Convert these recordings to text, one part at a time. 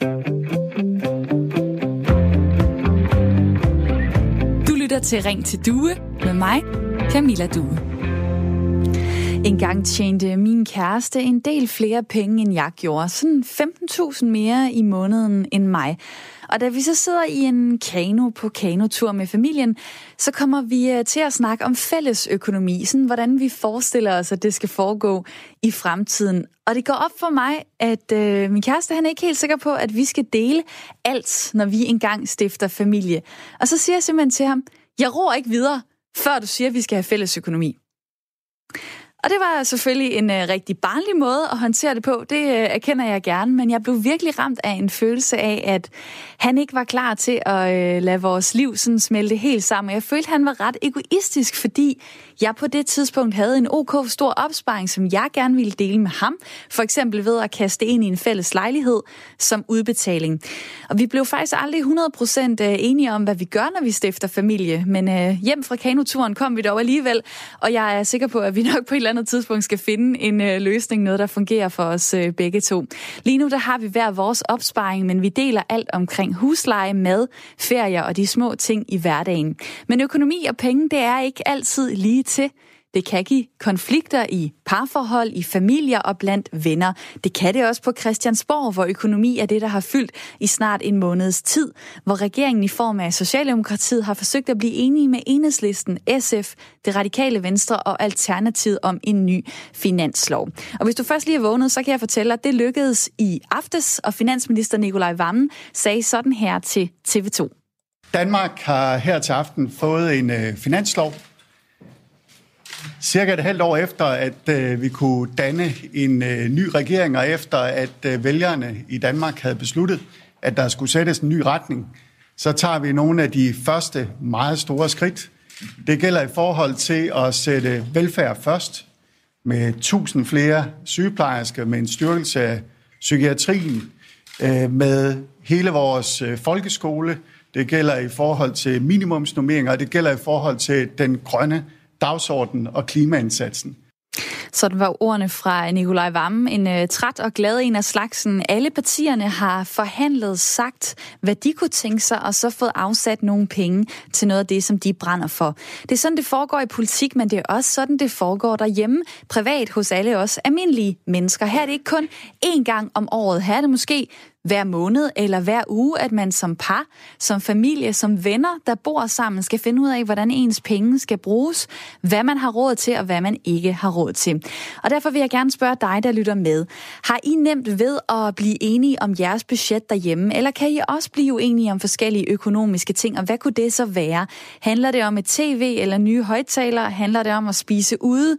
Du lytter til Ring til Due med mig, Camilla Due. En gang tjente min kæreste en del flere penge, end jeg gjorde. Sådan 15.000 mere i måneden end mig. Og da vi så sidder i en kano på kanotur med familien, så kommer vi øh, til at snakke om fælles økonomi, sådan hvordan vi forestiller os, at det skal foregå i fremtiden. Og det går op for mig, at øh, min kæreste han er ikke helt sikker på, at vi skal dele alt, når vi engang stifter familie. Og så siger jeg simpelthen til ham, jeg ror ikke videre, før du siger, at vi skal have fælles økonomi. Og det var selvfølgelig en øh, rigtig barnlig måde at håndtere det på. Det øh, erkender jeg gerne, men jeg blev virkelig ramt af en følelse af, at han ikke var klar til at øh, lade vores liv sådan smelte helt sammen. Jeg følte, han var ret egoistisk, fordi jeg på det tidspunkt havde en ok stor opsparing, som jeg gerne ville dele med ham. For eksempel ved at kaste ind i en fælles lejlighed som udbetaling. Og vi blev faktisk aldrig 100% øh, enige om, hvad vi gør, når vi stifter familie. Men øh, hjem fra kanoturen kom vi dog alligevel, og jeg er sikker på, at vi nok på et eller andet tidspunkt skal finde en øh, løsning, noget der fungerer for os øh, begge to. Lige nu der har vi hver vores opsparing, men vi deler alt omkring husleje, mad, ferier og de små ting i hverdagen. Men økonomi og penge, det er ikke altid lige til. Det kan give konflikter i parforhold, i familier og blandt venner. Det kan det også på Christiansborg, hvor økonomi er det, der har fyldt i snart en måneds tid, hvor regeringen i form af Socialdemokratiet har forsøgt at blive enige med Enhedslisten, SF, det radikale Venstre og Alternativet om en ny finanslov. Og hvis du først lige er vågnet, så kan jeg fortælle, at det lykkedes i aftes, og finansminister Nikolaj Vammen sagde sådan her til TV2. Danmark har her til aften fået en øh, finanslov, cirka et halvt år efter, at øh, vi kunne danne en øh, ny regering, og efter at øh, vælgerne i Danmark havde besluttet, at der skulle sættes en ny retning, så tager vi nogle af de første meget store skridt. Det gælder i forhold til at sætte velfærd først, med 1000 flere sygeplejersker, med en styrkelse af psykiatrien, øh, med hele vores øh, folkeskole. Det gælder i forhold til minimumsnormeringer, og det gælder i forhold til den grønne dagsordenen og klimaindsatsen. Sådan var ordene fra Nikolaj Vammen. En uh, træt og glad en af slagsen. Alle partierne har forhandlet, sagt, hvad de kunne tænke sig, og så fået afsat nogle penge til noget af det, som de brænder for. Det er sådan, det foregår i politik, men det er også sådan, det foregår derhjemme, privat hos alle os almindelige mennesker. Her er det ikke kun én gang om året. Her er det måske hver måned eller hver uge, at man som par, som familie, som venner, der bor sammen, skal finde ud af, hvordan ens penge skal bruges, hvad man har råd til og hvad man ikke har råd til. Og derfor vil jeg gerne spørge dig, der lytter med. Har I nemt ved at blive enige om jeres budget derhjemme, eller kan I også blive uenige om forskellige økonomiske ting, og hvad kunne det så være? Handler det om et tv eller nye højtalere? Handler det om at spise ude?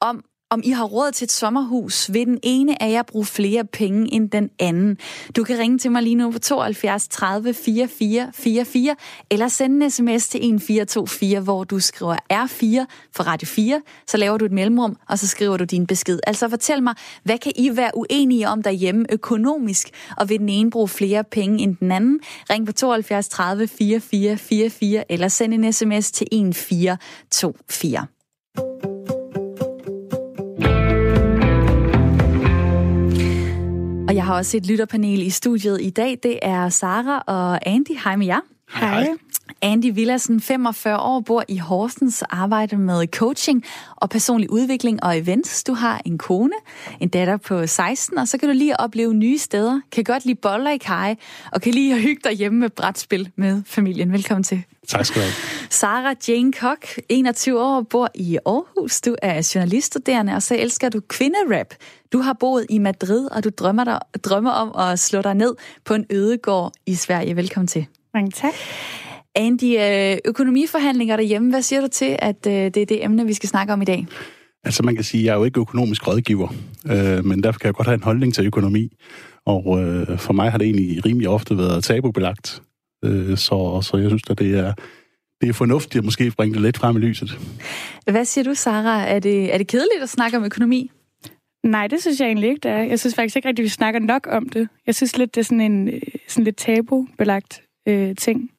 Om om I har råd til et sommerhus, vil den ene af jer bruge flere penge end den anden. Du kan ringe til mig lige nu på 72 30 44 44, eller sende en sms til 1424, hvor du skriver R4 for Radio 4, så laver du et mellemrum, og så skriver du din besked. Altså fortæl mig, hvad kan I være uenige om derhjemme økonomisk, og vil den ene bruge flere penge end den anden? Ring på 72 30 44 44, eller send en sms til 1424. har også et lytterpanel i studiet i dag. Det er Sara og Andy. Hej med jer. Hej. Andy Villassen, 45 år, bor i Horsens, arbejder med coaching og personlig udvikling og events. Du har en kone, en datter på 16, og så kan du lige opleve nye steder. Kan godt lide boller i kaj, og kan lige hygge dig hjemme med brætspil med familien. Velkommen til. Tak skal du have. Sara Jane Koch, 21 år, bor i Aarhus. Du er journaliststuderende, og så elsker du kvinderap. Du har boet i Madrid, og du drømmer, dig, drømmer om at slå dig ned på en ødegård i Sverige. Velkommen til. Mange tak. Andy, øh, økonomiforhandlinger derhjemme, hvad siger du til, at øh, det er det emne, vi skal snakke om i dag? Altså man kan sige, at jeg er jo ikke økonomisk rådgiver, øh, men derfor kan jeg godt have en holdning til økonomi. Og øh, for mig har det egentlig rimelig ofte været tabubelagt. Øh, så, så jeg synes, at det er, det er fornuftigt at måske bringe det lidt frem i lyset. Hvad siger du, Sara? Er det, er det kedeligt at snakke om økonomi? Nej, det synes jeg egentlig ikke, det er. Jeg synes faktisk ikke rigtigt, at vi snakker nok om det. Jeg synes lidt, det er sådan en sådan lidt tabubelagt øh, ting.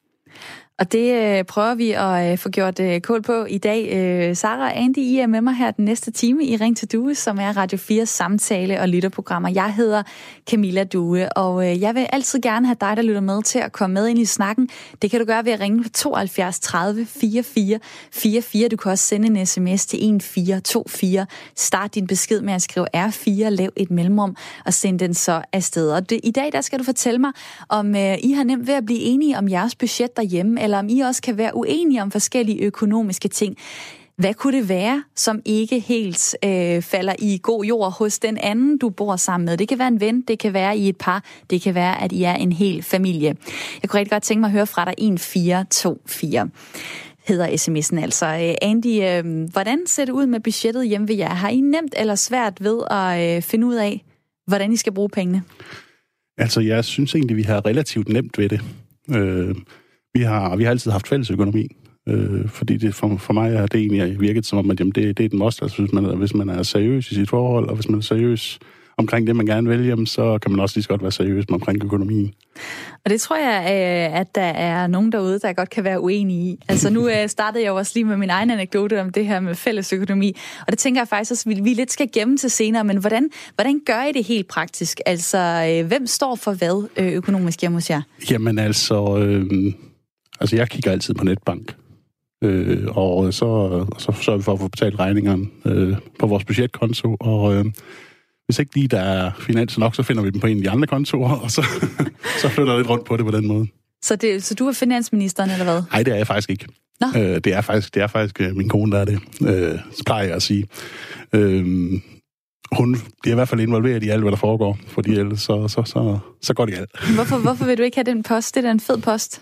Og det øh, prøver vi at øh, få gjort øh, kål på i dag. Øh, Sara og Andy, I er med mig her den næste time i Ring til Due, som er Radio 4 samtale- og lytterprogrammer. Jeg hedder Camilla Due, og øh, jeg vil altid gerne have dig, der lytter med, til at komme med ind i snakken. Det kan du gøre ved at ringe på 72 30 44 44. Du kan også sende en sms til 1424. Start din besked med at skrive R4, lav et mellemrum og send den så afsted. Og det, i dag der skal du fortælle mig, om øh, I har nemt ved at blive enige om jeres budget derhjemme, eller om I også kan være uenige om forskellige økonomiske ting. Hvad kunne det være, som ikke helt øh, falder i god jord hos den anden, du bor sammen med? Det kan være en ven, det kan være i et par, det kan være, at I er en hel familie. Jeg kunne rigtig godt tænke mig at høre fra dig 1424 hedder sms'en altså. Øh, Andy, øh, hvordan ser det ud med budgettet hjemme ved jer? Har I nemt eller svært ved at øh, finde ud af, hvordan I skal bruge pengene? Altså, jeg synes egentlig, vi har relativt nemt ved det. Øh, vi har, vi har altid haft fælles økonomi, øh, fordi det for, for mig har det egentlig virket som om, at jamen, det, det er den must. Altså, hvis man, hvis man er seriøs i sit forhold, og hvis man er seriøs omkring det, man gerne vil, jamen, så kan man også lige så godt være seriøs med omkring økonomien. Og det tror jeg, øh, at der er nogen derude, der godt kan være uenige i. Altså nu øh, startede jeg jo også lige med min egen anekdote om det her med fælles økonomi, og det tænker jeg faktisk også, at vi lidt skal gemme til senere, men hvordan, hvordan gør I det helt praktisk? Altså, øh, hvem står for hvad økonomisk hjemme hos jer? Jamen altså, øh, altså jeg kigger altid på netbank. Øh, og så, så sørger vi for at få betalt regningerne øh, på vores budgetkonto, og øh, hvis ikke lige der er finans nok, så finder vi dem på en af de andre kontorer, og så, så flytter jeg lidt rundt på det på den måde. Så, det, så du er finansministeren, eller hvad? Nej, det er jeg faktisk ikke. Nå. Øh, det er faktisk, det er faktisk øh, min kone, der er det. Øh, så plejer jeg at sige. Øh, hun bliver i hvert fald involveret i alt, hvad der foregår, fordi ellers så, så, så, så går det alt. Hvorfor, hvorfor vil du ikke have den post? Det er en fed post.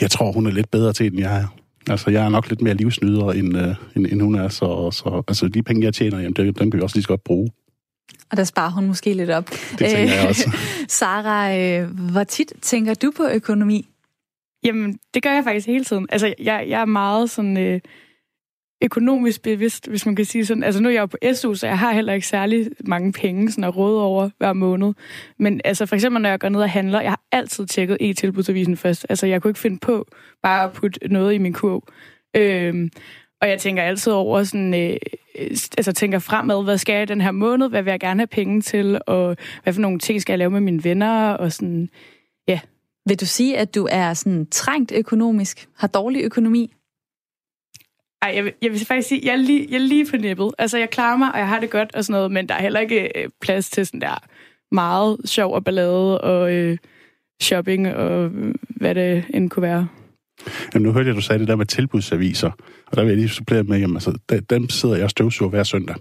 Jeg tror, hun er lidt bedre til, end jeg er. Altså, jeg er nok lidt mere livsnyder, end, øh, end, end hun er, så, så altså, de penge, jeg tjener, jamen, dem, dem kan vi også lige så godt bruge. Og der sparer hun måske lidt op. Det tænker jeg også. Sara, øh, hvor tit tænker du på økonomi? Jamen, det gør jeg faktisk hele tiden. Altså, jeg, jeg er meget sådan øh, økonomisk bevidst, hvis man kan sige sådan. Altså, nu er jeg jo på SU, så jeg har heller ikke særlig mange penge sådan at råde over hver måned. Men altså, for eksempel, når jeg går ned og handler, jeg har altid tjekket e-tilbudsavisen først. Altså, jeg kunne ikke finde på bare at putte noget i min kurv. Øhm, og jeg tænker altid over sådan, øh, altså tænker fremad, hvad skal jeg den her måned, hvad vil jeg gerne have penge til, og hvad for nogle ting skal jeg lave med mine venner, og sådan, ja. Vil du sige, at du er sådan trængt økonomisk, har dårlig økonomi? Ej, jeg vil, jeg vil faktisk sige, jeg er, lige, jeg er lige på nippet. Altså, jeg klarer mig, og jeg har det godt og sådan noget, men der er heller ikke øh, plads til sådan der meget sjov og ballade og øh, shopping og øh, hvad det end kunne være. Jamen, nu hørte jeg, du sagde det der med tilbudsaviser, og der vil jeg lige supplere med, jamen, altså, dem sidder jeg og støvsuger hver søndag.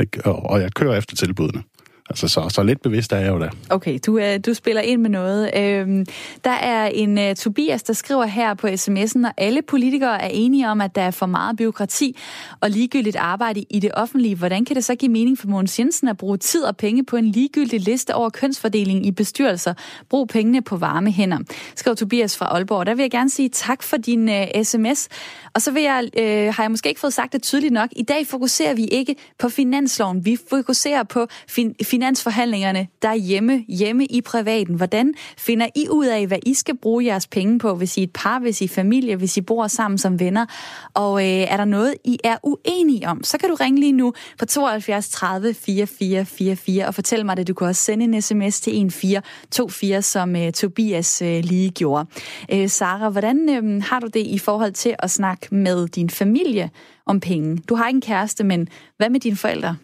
Ikke? Og, og jeg kører efter tilbudene. Altså, så, så lidt bevidst er jeg jo da. Okay, du, øh, du spiller ind med noget. Øhm, der er en uh, Tobias, der skriver her på sms'en, og alle politikere er enige om, at der er for meget byråkrati og ligegyldigt arbejde i det offentlige. Hvordan kan det så give mening for Mogens Jensen at bruge tid og penge på en ligegyldig liste over kønsfordeling i bestyrelser? Brug pengene på varme hænder, skriver Tobias fra Aalborg. Der vil jeg gerne sige tak for din uh, sms. Og så vil jeg, øh, har jeg måske ikke fået sagt det tydeligt nok. I dag fokuserer vi ikke på finansloven. Vi fokuserer på fin- finansforhandlingerne derhjemme, hjemme i privaten. Hvordan finder I ud af, hvad I skal bruge jeres penge på, hvis I er et par, hvis I er familie, hvis I bor sammen som venner? Og øh, er der noget, I er uenige om, så kan du ringe lige nu på 72 30 44 44 og fortælle mig det. Du kan også sende en sms til 1424, som øh, Tobias øh, lige gjorde. Øh, Sara, hvordan øh, har du det i forhold til at snakke med din familie om penge? Du har ikke en kæreste, men hvad med dine forældre?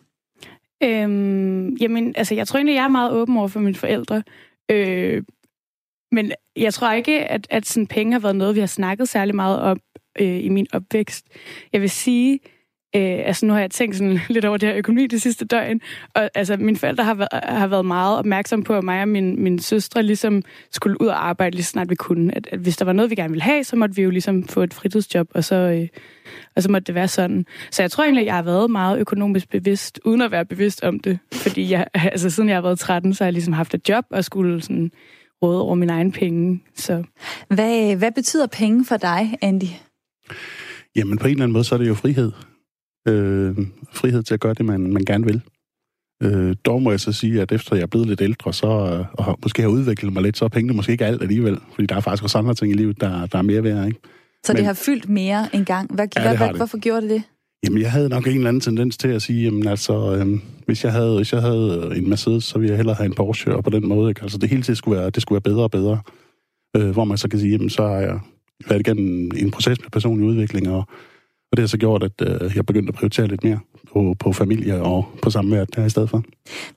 Øhm, jamen, altså, jeg tror egentlig, jeg er meget åben over for mine forældre. Øh, men jeg tror ikke, at, at sådan, penge har været noget, vi har snakket særlig meget om øh, i min opvækst. Jeg vil sige, Øh, altså nu har jeg tænkt sådan lidt over det her økonomi det sidste døgn, og altså mine forældre har, været, har været meget opmærksomme på, at mig og min, min søstre ligesom skulle ud og arbejde lige snart vi kunne. At, at hvis der var noget, vi gerne ville have, så måtte vi jo ligesom få et fritidsjob, og så, øh, og så måtte det være sådan. Så jeg tror egentlig, at jeg har været meget økonomisk bevidst, uden at være bevidst om det. Fordi jeg, altså, siden jeg har været 13, så har jeg ligesom haft et job og skulle sådan råde over mine egne penge. Så. Hvad, hvad betyder penge for dig, Andy? Jamen på en eller anden måde, så er det jo frihed øh, frihed til at gøre det, man, man gerne vil. Øh, dog må jeg så sige, at efter jeg er blevet lidt ældre, så, øh, og måske har udviklet mig lidt, så er pengene måske ikke alt alligevel. Fordi der er faktisk også andre ting i livet, der, der er mere værd, ikke? Så Men, det har fyldt mere end gang. Hvad, ja, hvad, hvad, hvorfor gjorde det det? Jamen, jeg havde nok en eller anden tendens til at sige, jamen altså, øhm, hvis, jeg havde, hvis jeg havde en Mercedes, så ville jeg hellere have en Porsche, og på den måde, ikke? Altså, det hele tiden skulle være, det skulle være bedre og bedre. Øh, hvor man så kan sige, jamen, så har jeg været igennem en proces med personlig udvikling, og og det har så gjort, at øh, jeg begyndte at prioritere lidt mere på, på familie og på samvær der i stedet for.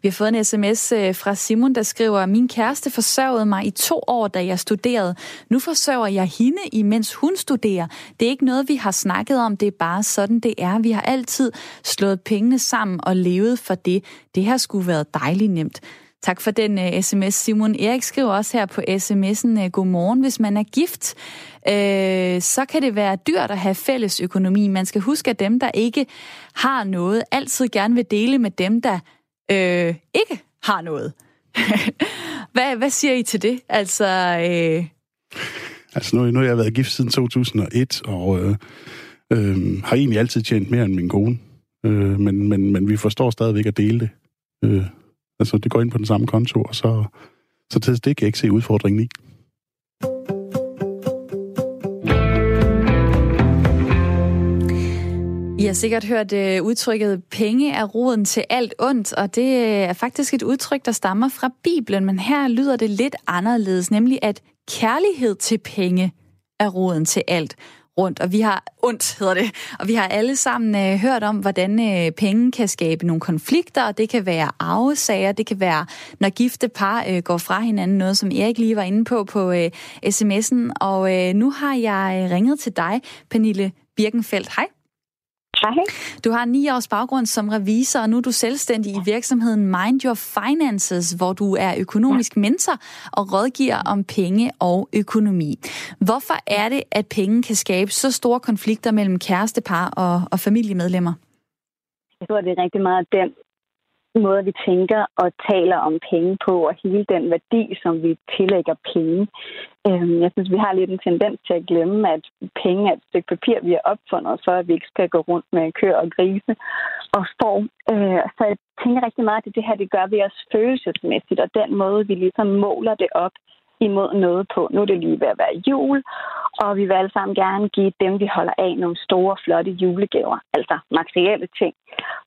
Vi har fået en sms øh, fra Simon, der skriver, min kæreste forsørgede mig i to år, da jeg studerede. Nu forsørger jeg hende, imens hun studerer. Det er ikke noget, vi har snakket om, det er bare sådan, det er. Vi har altid slået pengene sammen og levet for det. Det har skulle været dejligt nemt. Tak for den øh, uh, sms, Simon. Erik skriver også her på sms'en, uh, øh, godmorgen, hvis man er gift, uh, så kan det være dyrt at have fælles økonomi. Man skal huske, at dem, der ikke har noget, altid gerne vil dele med dem, der uh, ikke har noget. hvad, hvad siger I til det? Altså, uh... altså nu, nu har jeg været gift siden 2001, og øh, øh, har egentlig altid tjent mere end min kone. Øh, men, men, men vi forstår stadigvæk at dele det. Øh, Altså, det går ind på den samme konto, og så, så til det kan jeg ikke se udfordringen i. I har sikkert hørt øh, udtrykket, penge er roden til alt ondt, og det øh, er faktisk et udtryk, der stammer fra Bibelen, men her lyder det lidt anderledes, nemlig at kærlighed til penge er roden til alt rundt, og vi har ondt, hedder det, og vi har alle sammen øh, hørt om, hvordan øh, penge kan skabe nogle konflikter, og det kan være arvesager, det kan være, når gifte par øh, går fra hinanden, noget som Erik lige var inde på på øh, sms'en, og øh, nu har jeg øh, ringet til dig, Pernille Birkenfeldt. Hej. Hej. Du har ni års baggrund som revisor, og nu er du selvstændig i virksomheden Mind Your Finances, hvor du er økonomisk mentor og rådgiver om penge og økonomi. Hvorfor er det, at penge kan skabe så store konflikter mellem kærestepar og, og familiemedlemmer? Jeg tror, det er rigtig meget den måde, vi tænker og taler om penge på, og hele den værdi, som vi tillægger penge. Øhm, jeg synes, vi har lidt en tendens til at glemme, at penge er et stykke papir, vi har opfundet, for at vi ikke skal gå rundt med køer og grise og står. Øh, så jeg tænker rigtig meget, at det her, det gør vi os følelsesmæssigt, og den måde, vi ligesom måler det op imod noget på. Nu er det lige ved at være jul, og vi vil alle sammen gerne give dem, vi holder af, nogle store, flotte julegaver, altså materielle ting.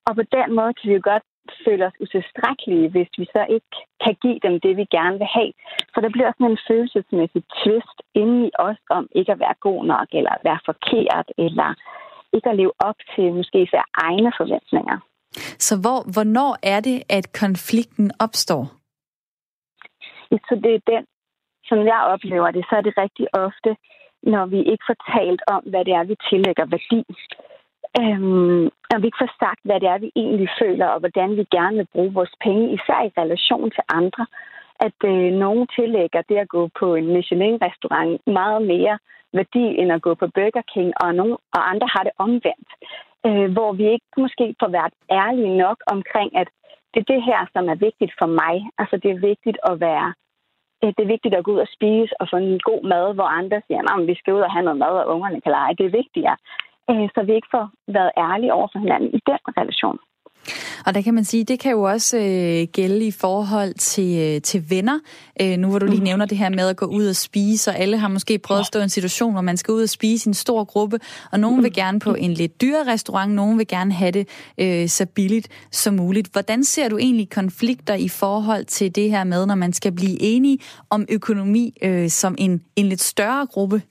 Og på den måde kan vi jo godt føler os utilstrækkelige, hvis vi så ikke kan give dem det, vi gerne vil have. For der bliver sådan en følelsesmæssig twist inde i os om ikke at være god nok, eller at være forkert, eller ikke at leve op til måske især egne forventninger. Så hvor, hvornår er det, at konflikten opstår? Så det er den, som jeg oplever det, så er det rigtig ofte, når vi ikke får talt om, hvad det er, vi tillægger værdi. Øhm, og vi ikke får sagt, hvad det er, vi egentlig føler, og hvordan vi gerne vil bruge vores penge, især i relation til andre. At øh, nogen tillægger det at gå på en Michelin-restaurant meget mere værdi, end at gå på Burger King, og, nogen, og andre har det omvendt. Øh, hvor vi ikke måske får været ærlige nok omkring, at det er det her, som er vigtigt for mig. Altså det er vigtigt at være øh, det er vigtigt at gå ud og spise og få en god mad, hvor andre siger, at vi skal ud og have noget mad, og ungerne kan lege. Det er vigtigere øh, så vi ikke får været ærlige over for hinanden i den relation. Og der kan man sige, det kan jo også øh, gælde i forhold til, øh, til venner. Øh, nu hvor du lige mm. nævner det her med at gå ud og spise, og alle har måske prøvet at stå i en situation, hvor man skal ud og spise i en stor gruppe, og nogen vil mm. gerne på en lidt dyre restaurant, nogen vil gerne have det øh, så billigt som muligt. Hvordan ser du egentlig konflikter i forhold til det her med, når man skal blive enige om økonomi øh, som en, en lidt større gruppe?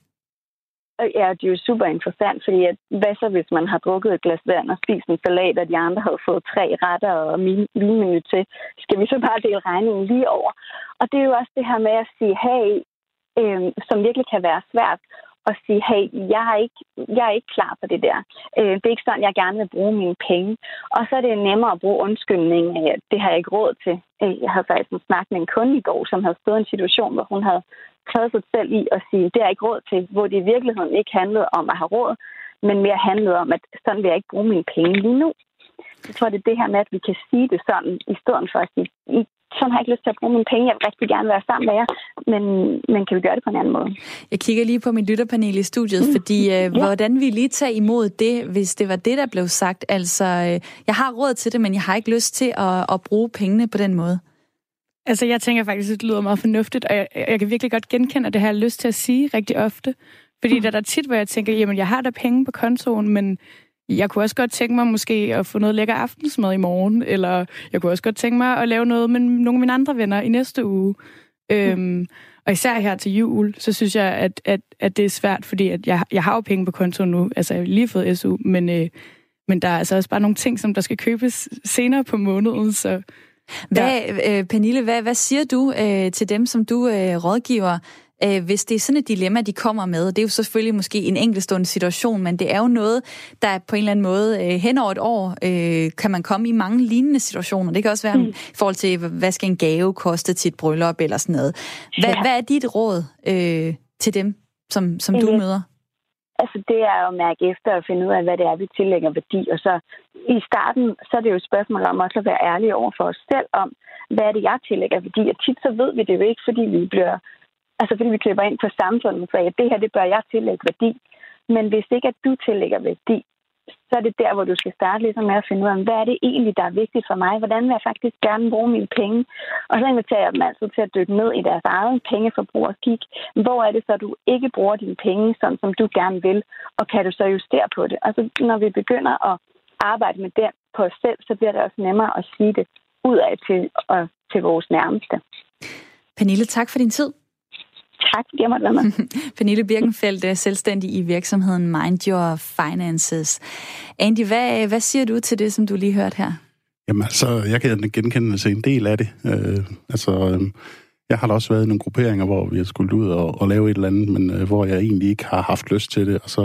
Ja, det er jo super interessant, fordi at, hvad så, hvis man har drukket et glas vand og spist en salat, og de andre har fået tre retter og vinmenu til? Skal vi så bare dele regningen lige over? Og det er jo også det her med at sige, hey, øh, som virkelig kan være svært at sige, hey, jeg er ikke, jeg er ikke klar på det der. Øh, det er ikke sådan, jeg gerne vil bruge mine penge. Og så er det nemmere at bruge undskyldning. at det har jeg ikke råd til. Øh, jeg havde faktisk snakket med en kunde i går, som havde stået i en situation, hvor hun havde taget sig selv i at sige, det er ikke råd til, hvor det i virkeligheden ikke handlede om at have råd, men mere handlede om, at sådan vil jeg ikke bruge mine penge lige nu. Jeg tror, det er det her med, at vi kan sige det sådan, i stedet for at sige, sådan har jeg ikke lyst til at bruge mine penge. Jeg vil rigtig gerne være sammen med jer, men, men kan vi gøre det på en anden måde? Jeg kigger lige på mit lytterpanel i studiet, mm. fordi øh, ja. hvordan vi lige tage imod det, hvis det var det, der blev sagt. Altså, øh, jeg har råd til det, men jeg har ikke lyst til at, at bruge pengene på den måde. Altså, jeg tænker faktisk, at det lyder meget fornuftigt, og jeg, jeg kan virkelig godt genkende, at det har jeg lyst til at sige rigtig ofte. Fordi mm. der er der tit, hvor jeg tænker, jamen, jeg har da penge på kontoen, men jeg kunne også godt tænke mig måske at få noget lækker aftensmad i morgen, eller jeg kunne også godt tænke mig at lave noget med nogle af mine andre venner i næste uge. Mm. Øhm, og især her til jul, så synes jeg, at, at, at det er svært, fordi at jeg, jeg har jo penge på kontoen nu. Altså, jeg har lige fået SU, men, øh, men der er altså også bare nogle ting, som der skal købes senere på måneden, så... Hvad, øh, Pernille, hvad, hvad siger du øh, til dem, som du øh, rådgiver, øh, hvis det er sådan et dilemma, de kommer med. Det er jo selvfølgelig måske en enkeltstående situation, men det er jo noget, der på en eller anden måde øh, hen over et år øh, kan man komme i mange lignende situationer. Det kan også være mm. i forhold til, hvad skal en gave koste til et bryllup eller sådan noget. Hvad, ja. hvad er dit råd øh, til dem, som, som du møder? Altså det er jo at mærke efter og finde ud af, hvad det er, vi tillægger værdi. Og så i starten, så er det jo et spørgsmål om også at være ærlige over for os selv om, hvad er det, jeg tillægger værdi. Og tit så ved vi det jo ikke, fordi vi bliver Altså fordi vi klipper ind på samfundet, så at det her, det bør jeg tillægge værdi. Men hvis ikke at du tillægger værdi, så er det der, hvor du skal starte ligesom med at finde ud af, hvad er det egentlig, der er vigtigt for mig? Hvordan vil jeg faktisk gerne bruge mine penge? Og så inviterer jeg dem altid til at dykke ned i deres eget pengeforbrug og kigge, hvor er det så, du ikke bruger dine penge, sådan som du gerne vil, og kan du så justere på det? Og så når vi begynder at arbejde med det på os selv, så bliver det også nemmere at sige det ud af til, og til vores nærmeste. Pernille, tak for din tid. Tak, fordi jeg måtte være med. Pernille Birkenfeldt er selvstændig i virksomheden Mind Your Finances. Andy, hvad, hvad siger du til det, som du lige hørte her? Jamen altså, jeg kan genkende sig en del af det. Øh, altså, øh, jeg har da også været i nogle grupperinger, hvor vi har skulle ud og, og lave et eller andet, men øh, hvor jeg egentlig ikke har haft lyst til det, og så,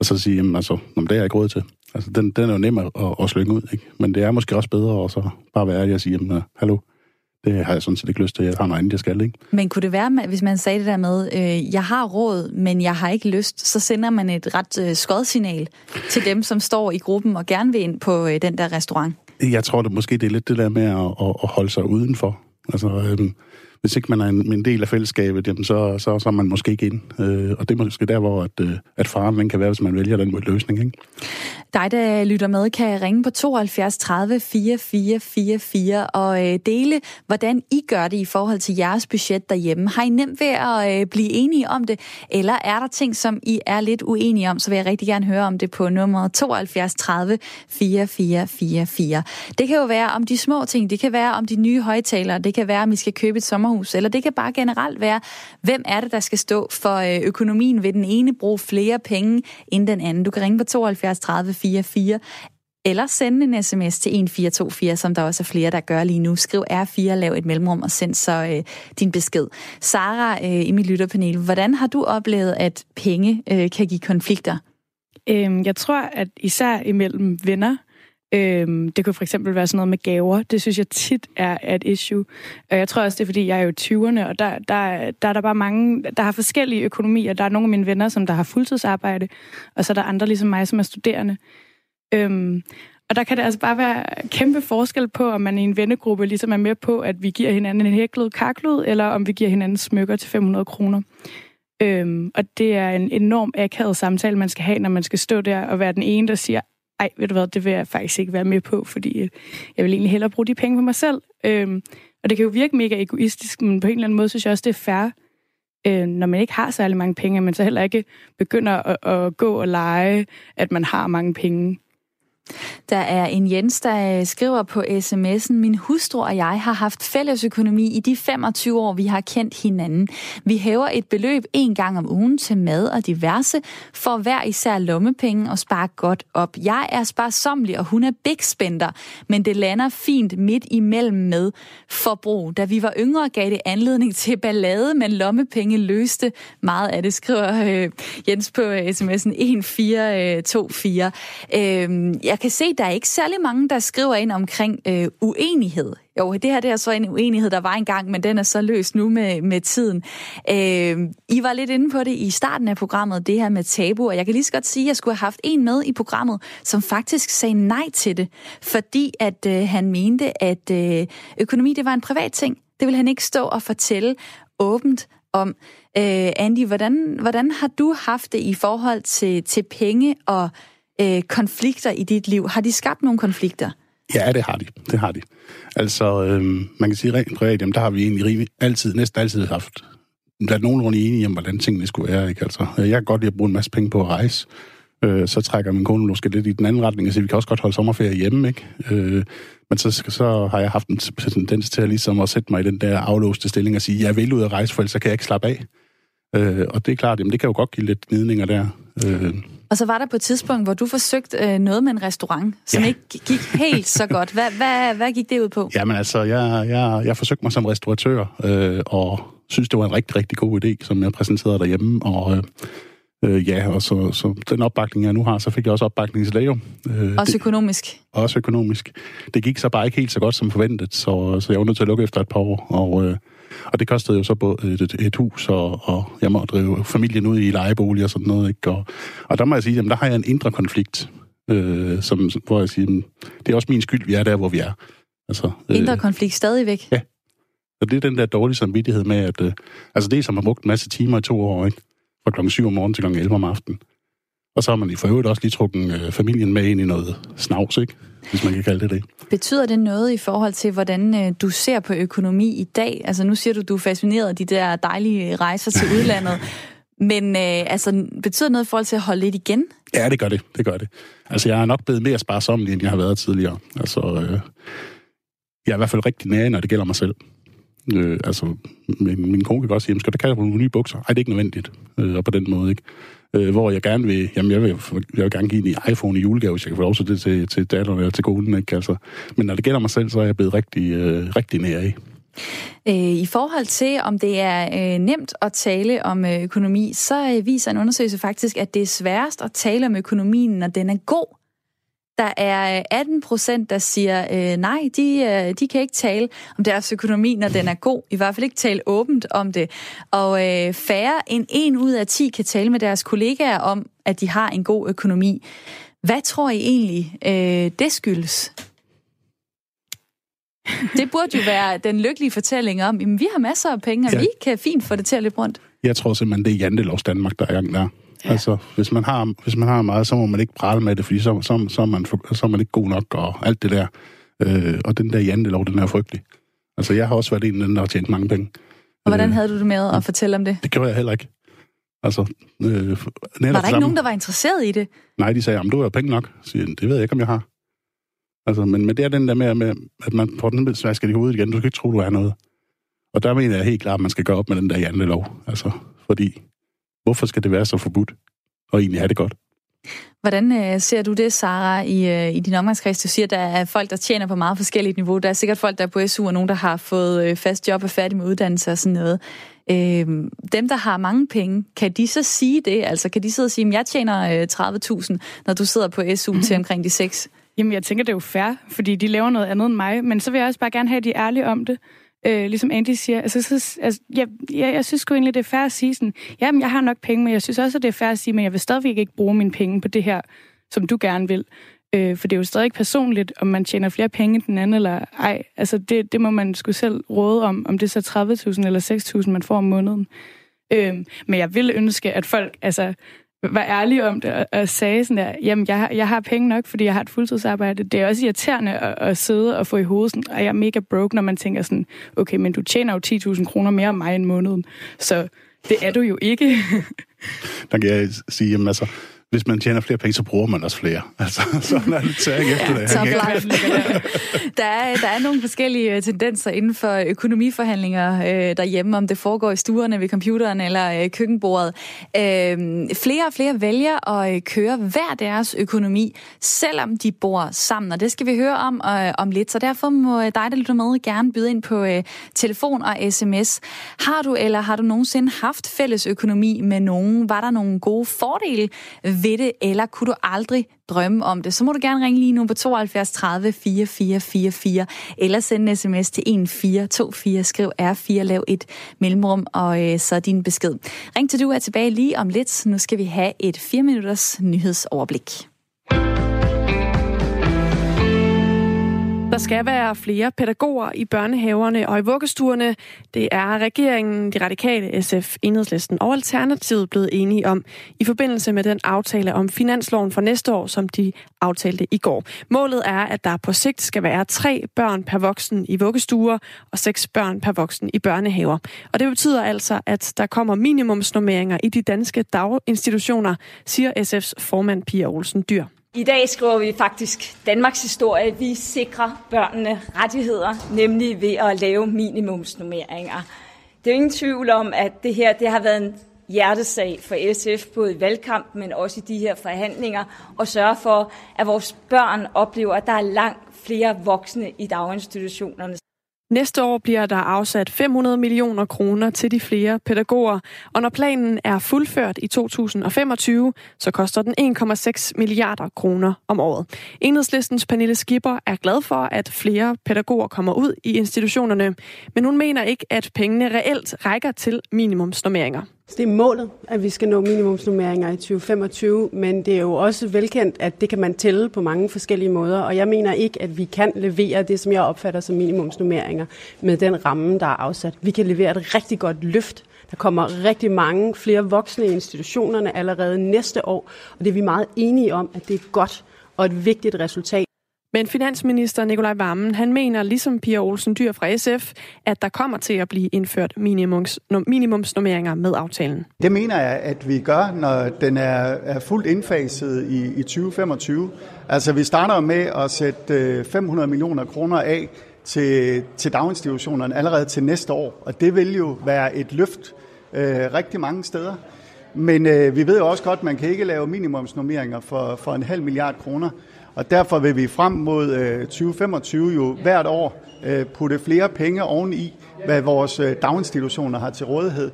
og så sige, jamen altså, det er jeg ikke råd til. Altså, den, den er jo nem at, at slynge ud, ikke? Men det er måske også bedre at så bare være ærlig og sige, jamen, hallo, det har jeg sådan set ikke lyst til. Jeg har noget andet, jeg skal, ikke? Men kunne det være, hvis man sagde det der med, øh, jeg har råd, men jeg har ikke lyst, så sender man et ret øh, skodsignal til dem, som står i gruppen og gerne vil ind på øh, den der restaurant? Jeg tror det måske, det er lidt det der med at, at holde sig udenfor. Altså, øh, hvis ikke man er en, en del af fællesskabet, jamen så, så, så er man måske ikke ind. Øh, og det er måske der, hvor at, øh, at faren kan være, hvis man vælger den løsning. Ikke? Dig, der lytter med, kan ringe på 72 30 4444 og øh, dele, hvordan I gør det i forhold til jeres budget derhjemme. Har I nemt ved at øh, blive enige om det, eller er der ting, som I er lidt uenige om, så vil jeg rigtig gerne høre om det på nummer 72 30 4444. Det kan jo være om de små ting, det kan være om de nye højtalere, det kan være, om I skal købe et sommerhus, eller det kan bare generelt være, hvem er det, der skal stå for øh, økonomien? Vil den ene bruge flere penge end den anden? Du kan ringe på 72 30 44 eller sende en sms til 1424, som der også er flere, der gør lige nu. Skriv R4, lav et mellemrum og send så øh, din besked. Sara øh, i mit lytterpanel, hvordan har du oplevet, at penge øh, kan give konflikter? Øhm, jeg tror, at især imellem venner, Øhm, det kunne for eksempel være sådan noget med gaver. Det synes jeg tit er et issue. Og jeg tror også, det er, fordi jeg er jo 20'erne, og der, der, der er der bare mange, der har forskellige økonomier. Der er nogle af mine venner, som der har fuldtidsarbejde, og så er der andre ligesom mig, som er studerende. Øhm, og der kan det altså bare være kæmpe forskel på, om man i en vennegruppe ligesom er med på, at vi giver hinanden en hæklet karklud, eller om vi giver hinanden smykker til 500 kroner. Øhm, og det er en enorm akavet samtale, man skal have, når man skal stå der og være den ene, der siger, ej, ved du hvad, det vil jeg faktisk ikke være med på, fordi øh, jeg vil egentlig hellere bruge de penge på mig selv. Øhm, og det kan jo virke mega egoistisk, men på en eller anden måde synes jeg også, det er fair, øh, når man ikke har særlig mange penge, at man så heller ikke begynder at, at gå og lege, at man har mange penge. Der er en Jens, der øh, skriver på sms'en, min hustru og jeg har haft fælles økonomi i de 25 år, vi har kendt hinanden. Vi hæver et beløb en gang om ugen til mad og diverse, for hver især lommepenge og spare godt op. Jeg er sparsomlig, og hun er big spender, men det lander fint midt imellem med forbrug. Da vi var yngre, gav det anledning til ballade, men lommepenge løste meget af det, skriver øh, Jens på sms'en 1424. Øh, øh øhm, jeg jeg kan se, der er ikke særlig mange, der skriver ind omkring øh, uenighed. Jo, det her det er så en uenighed, der var engang, men den er så løst nu med, med tiden. Øh, I var lidt inde på det i starten af programmet, det her med tabu, og jeg kan lige så godt sige, at jeg skulle have haft en med i programmet, som faktisk sagde nej til det, fordi at øh, han mente, at øh, økonomi det var en privat ting. Det vil han ikke stå og fortælle åbent om. Øh, Andy, hvordan, hvordan har du haft det i forhold til, til penge og øh, konflikter i dit liv? Har de skabt nogle konflikter? Ja, det har de. Det har de. Altså, øhm, man kan sige rent privat, jamen, der har vi egentlig rimelig, altid, næsten altid haft været nogenlunde enige om, hvordan tingene skulle være. Ikke? Altså, øh, jeg kan godt lide at bruge en masse penge på at rejse. Øh, så trækker min kone måske lidt i den anden retning, og siger, vi kan også godt holde sommerferie hjemme. Ikke? Øh, men så, så har jeg haft en tendens til at, ligesom at sætte mig i den der aflåste stilling og sige, jeg vil ud at rejse, for ellers kan jeg ikke slappe af. Øh, og det er klart, jamen, det kan jo godt give lidt gnidninger der. Øh, og så var der på et tidspunkt, hvor du forsøgte øh, noget med en restaurant, som ja. ikke gik helt så godt. Hvad, hvad, hvad gik det ud på? Jamen altså, jeg, jeg, jeg forsøgte mig som restauratør, øh, og synes, det var en rigtig, rigtig god idé, som jeg præsenterede derhjemme. Og øh, ja, og så, så den opbakning, jeg nu har, så fik jeg også opbakning til Leo. Øh, også det, økonomisk? Også økonomisk. Det gik så bare ikke helt så godt som forventet, så, så jeg var nødt til at lukke efter et par år. Og, øh, og det kostede jo så både et, et hus, og, og jeg må drive familien ud i lejebolig og sådan noget. Ikke? Og, og der må jeg sige, jamen der har jeg en indre konflikt, øh, som, hvor jeg siger, det er også min skyld, vi er der, hvor vi er. Altså, øh, indre konflikt stadigvæk? Ja. Og det er den der dårlige samvittighed med, at øh, altså det, som har brugt en masse timer i to år, ikke? fra klokken 7 om morgenen til klokken 11 om aftenen. Og så har man i for øvrigt også lige trukket øh, familien med ind i noget snavs, ikke? hvis man kan kalde det det. Betyder det noget i forhold til, hvordan øh, du ser på økonomi i dag? Altså nu siger du, du er fascineret af de der dejlige rejser til udlandet. Men øh, altså, betyder det noget i forhold til at holde lidt igen? Ja, det gør det. Det gør det. Altså, jeg er nok blevet mere sparsommelig, end jeg har været tidligere. Altså, øh, jeg er i hvert fald rigtig nær, når det gælder mig selv. Øh, altså, min, min kone kan godt sige, skal du kalde på nogle nye bukser? Nej, det er ikke nødvendigt. Øh, og på den måde, ikke? Øh, hvor jeg gerne vil, jamen jeg vil, jeg vil gerne give en iPhone i julegave, hvis jeg kan få lov til det til, til datteren eller til konen, ikke? Altså, men når det gælder mig selv, så er jeg blevet rigtig, øh, rigtig nær i. Øh, I forhold til, om det er øh, nemt at tale om øh, økonomi, så øh, viser en undersøgelse faktisk, at det er sværest at tale om økonomien, når den er god. Der er 18 procent, der siger, øh, nej, de, øh, de kan ikke tale om deres økonomi, når den er god. I hvert fald ikke tale åbent om det. Og øh, færre end en ud af 10 kan tale med deres kollegaer om, at de har en god økonomi. Hvad tror I egentlig, øh, det skyldes? Det burde jo være den lykkelige fortælling om, at vi har masser af penge, og ja. vi kan fint få det til at løbe rundt. Jeg tror simpelthen, det er Jantelovs Danmark, der er i gang der. Ja. Altså, hvis man, har, hvis man har meget, så må man ikke prale med det, fordi så, så, så, er, man, så er man ikke god nok, og alt det der. Øh, og den der jantelov, den er frygtelig. Altså, jeg har også været en af dem, der har tjent mange penge. Og hvordan øh, havde du det med at fortælle om det? Det gjorde jeg heller ikke. Altså, øh, var der ikke sammen. nogen, der var interesseret i det? Nej, de sagde, om du har penge nok. Så siger, det ved jeg ikke, om jeg har. Altså, men, men det er den der med, med at man får den smasket i hovedet igen. Du skal ikke tro, du er noget. Og der mener jeg helt klart, at man skal gøre op med den der jantelov. Altså, fordi Hvorfor skal det være så forbudt? Og egentlig have det godt. Hvordan øh, ser du det, Sara, i, øh, i din omgangskreds? Du siger, at der er folk, der tjener på meget forskelligt niveau. Der er sikkert folk, der er på SU, og nogen, der har fået øh, fast job og færdig med uddannelse og sådan noget. Øh, dem, der har mange penge, kan de så sige det? Altså, kan de sidde og sige, at jeg tjener øh, 30.000, når du sidder på SU mm-hmm. til omkring de 6? Jamen, jeg tænker, det er jo fair, fordi de laver noget andet end mig. Men så vil jeg også bare gerne have, at de er ærlige om det øh, ligesom Andy siger. Altså, så, altså, jeg, jeg, jeg synes sgu egentlig, det er fair at sige sådan, jamen, jeg har nok penge, men jeg synes også, at det er fair at sige, men jeg vil stadigvæk ikke bruge mine penge på det her, som du gerne vil. Øh, for det er jo stadig personligt, om man tjener flere penge end den anden, eller ej. Altså, det, det må man sgu selv råde om, om det er så 30.000 eller 6.000, man får om måneden. Øh, men jeg vil ønske, at folk, altså, var ærlig om det og, og sagde sådan der, jamen jeg, har, jeg har penge nok, fordi jeg har et fuldtidsarbejde. Det er også irriterende at, at sidde og få i hovedet sådan, og jeg er mega broke, når man tænker sådan, okay, men du tjener jo 10.000 kroner mere om mig en måneden, så det er du jo ikke. Der kan jeg sige, jamen altså, hvis man tjener flere penge, så bruger man også flere. Altså, sådan er det tæring efter ja, det. der, er, der er nogle forskellige øh, tendenser inden for økonomiforhandlinger øh, derhjemme, om det foregår i stuerne ved computeren eller øh, køkkenbordet. Øh, flere og flere vælger at øh, køre hver deres økonomi, selvom de bor sammen, og det skal vi høre om øh, om lidt. Så derfor må dig, der lytter med, gerne byde ind på øh, telefon og sms. Har du eller har du nogensinde haft fælles økonomi med nogen? Var der nogle gode fordele ved det, eller kunne du aldrig drømme om det, så må du gerne ringe lige nu på 72 30 4444, eller sende en sms til 1424, skriv R4, lav et mellemrum, og øh, så din besked. Ring til du er tilbage lige om lidt. Nu skal vi have et 4 minutters nyhedsoverblik. Der skal være flere pædagoger i børnehaverne og i vuggestuerne. Det er regeringen, de radikale, SF, Enhedslisten og Alternativet blevet enige om i forbindelse med den aftale om finansloven for næste år, som de aftalte i går. Målet er, at der på sigt skal være tre børn per voksen i vuggestuer og seks børn per voksen i børnehaver. Og det betyder altså, at der kommer minimumsnormeringer i de danske daginstitutioner, siger SF's formand Pia Olsen Dyr. I dag skriver vi faktisk Danmarks historie. Vi sikrer børnene rettigheder, nemlig ved at lave minimumsnummeringer. Det er ingen tvivl om, at det her det har været en hjertesag for SF, både i valgkamp, men også i de her forhandlinger, og sørge for, at vores børn oplever, at der er langt flere voksne i daginstitutionerne. Næste år bliver der afsat 500 millioner kroner til de flere pædagoger, og når planen er fuldført i 2025, så koster den 1,6 milliarder kroner om året. Enhedslistens Pernille Skipper er glad for, at flere pædagoger kommer ud i institutionerne, men hun mener ikke, at pengene reelt rækker til minimumsnormeringer. Det er målet, at vi skal nå minimumsnummeringer i 2025, men det er jo også velkendt, at det kan man tælle på mange forskellige måder, og jeg mener ikke, at vi kan levere det, som jeg opfatter som minimumsnummeringer med den ramme, der er afsat. Vi kan levere et rigtig godt løft. Der kommer rigtig mange flere voksne i institutionerne allerede næste år, og det er vi meget enige om, at det er godt og et vigtigt resultat. Men finansminister Nikolaj Vammen, han mener ligesom Pia Olsen Dyr fra SF, at der kommer til at blive indført minimums, minimumsnormeringer med aftalen. Det mener jeg, at vi gør, når den er, er fuldt indfaset i, i 2025. Altså vi starter med at sætte øh, 500 millioner kroner af til, til daginstitutionerne allerede til næste år, og det vil jo være et løft øh, rigtig mange steder. Men øh, vi ved jo også godt, at man kan ikke lave minimumsnormeringer for, for en halv milliard kroner. Og derfor vil vi frem mod øh, 2025 jo hvert år øh, putte flere penge oveni, hvad vores øh, daginstitutioner har til rådighed.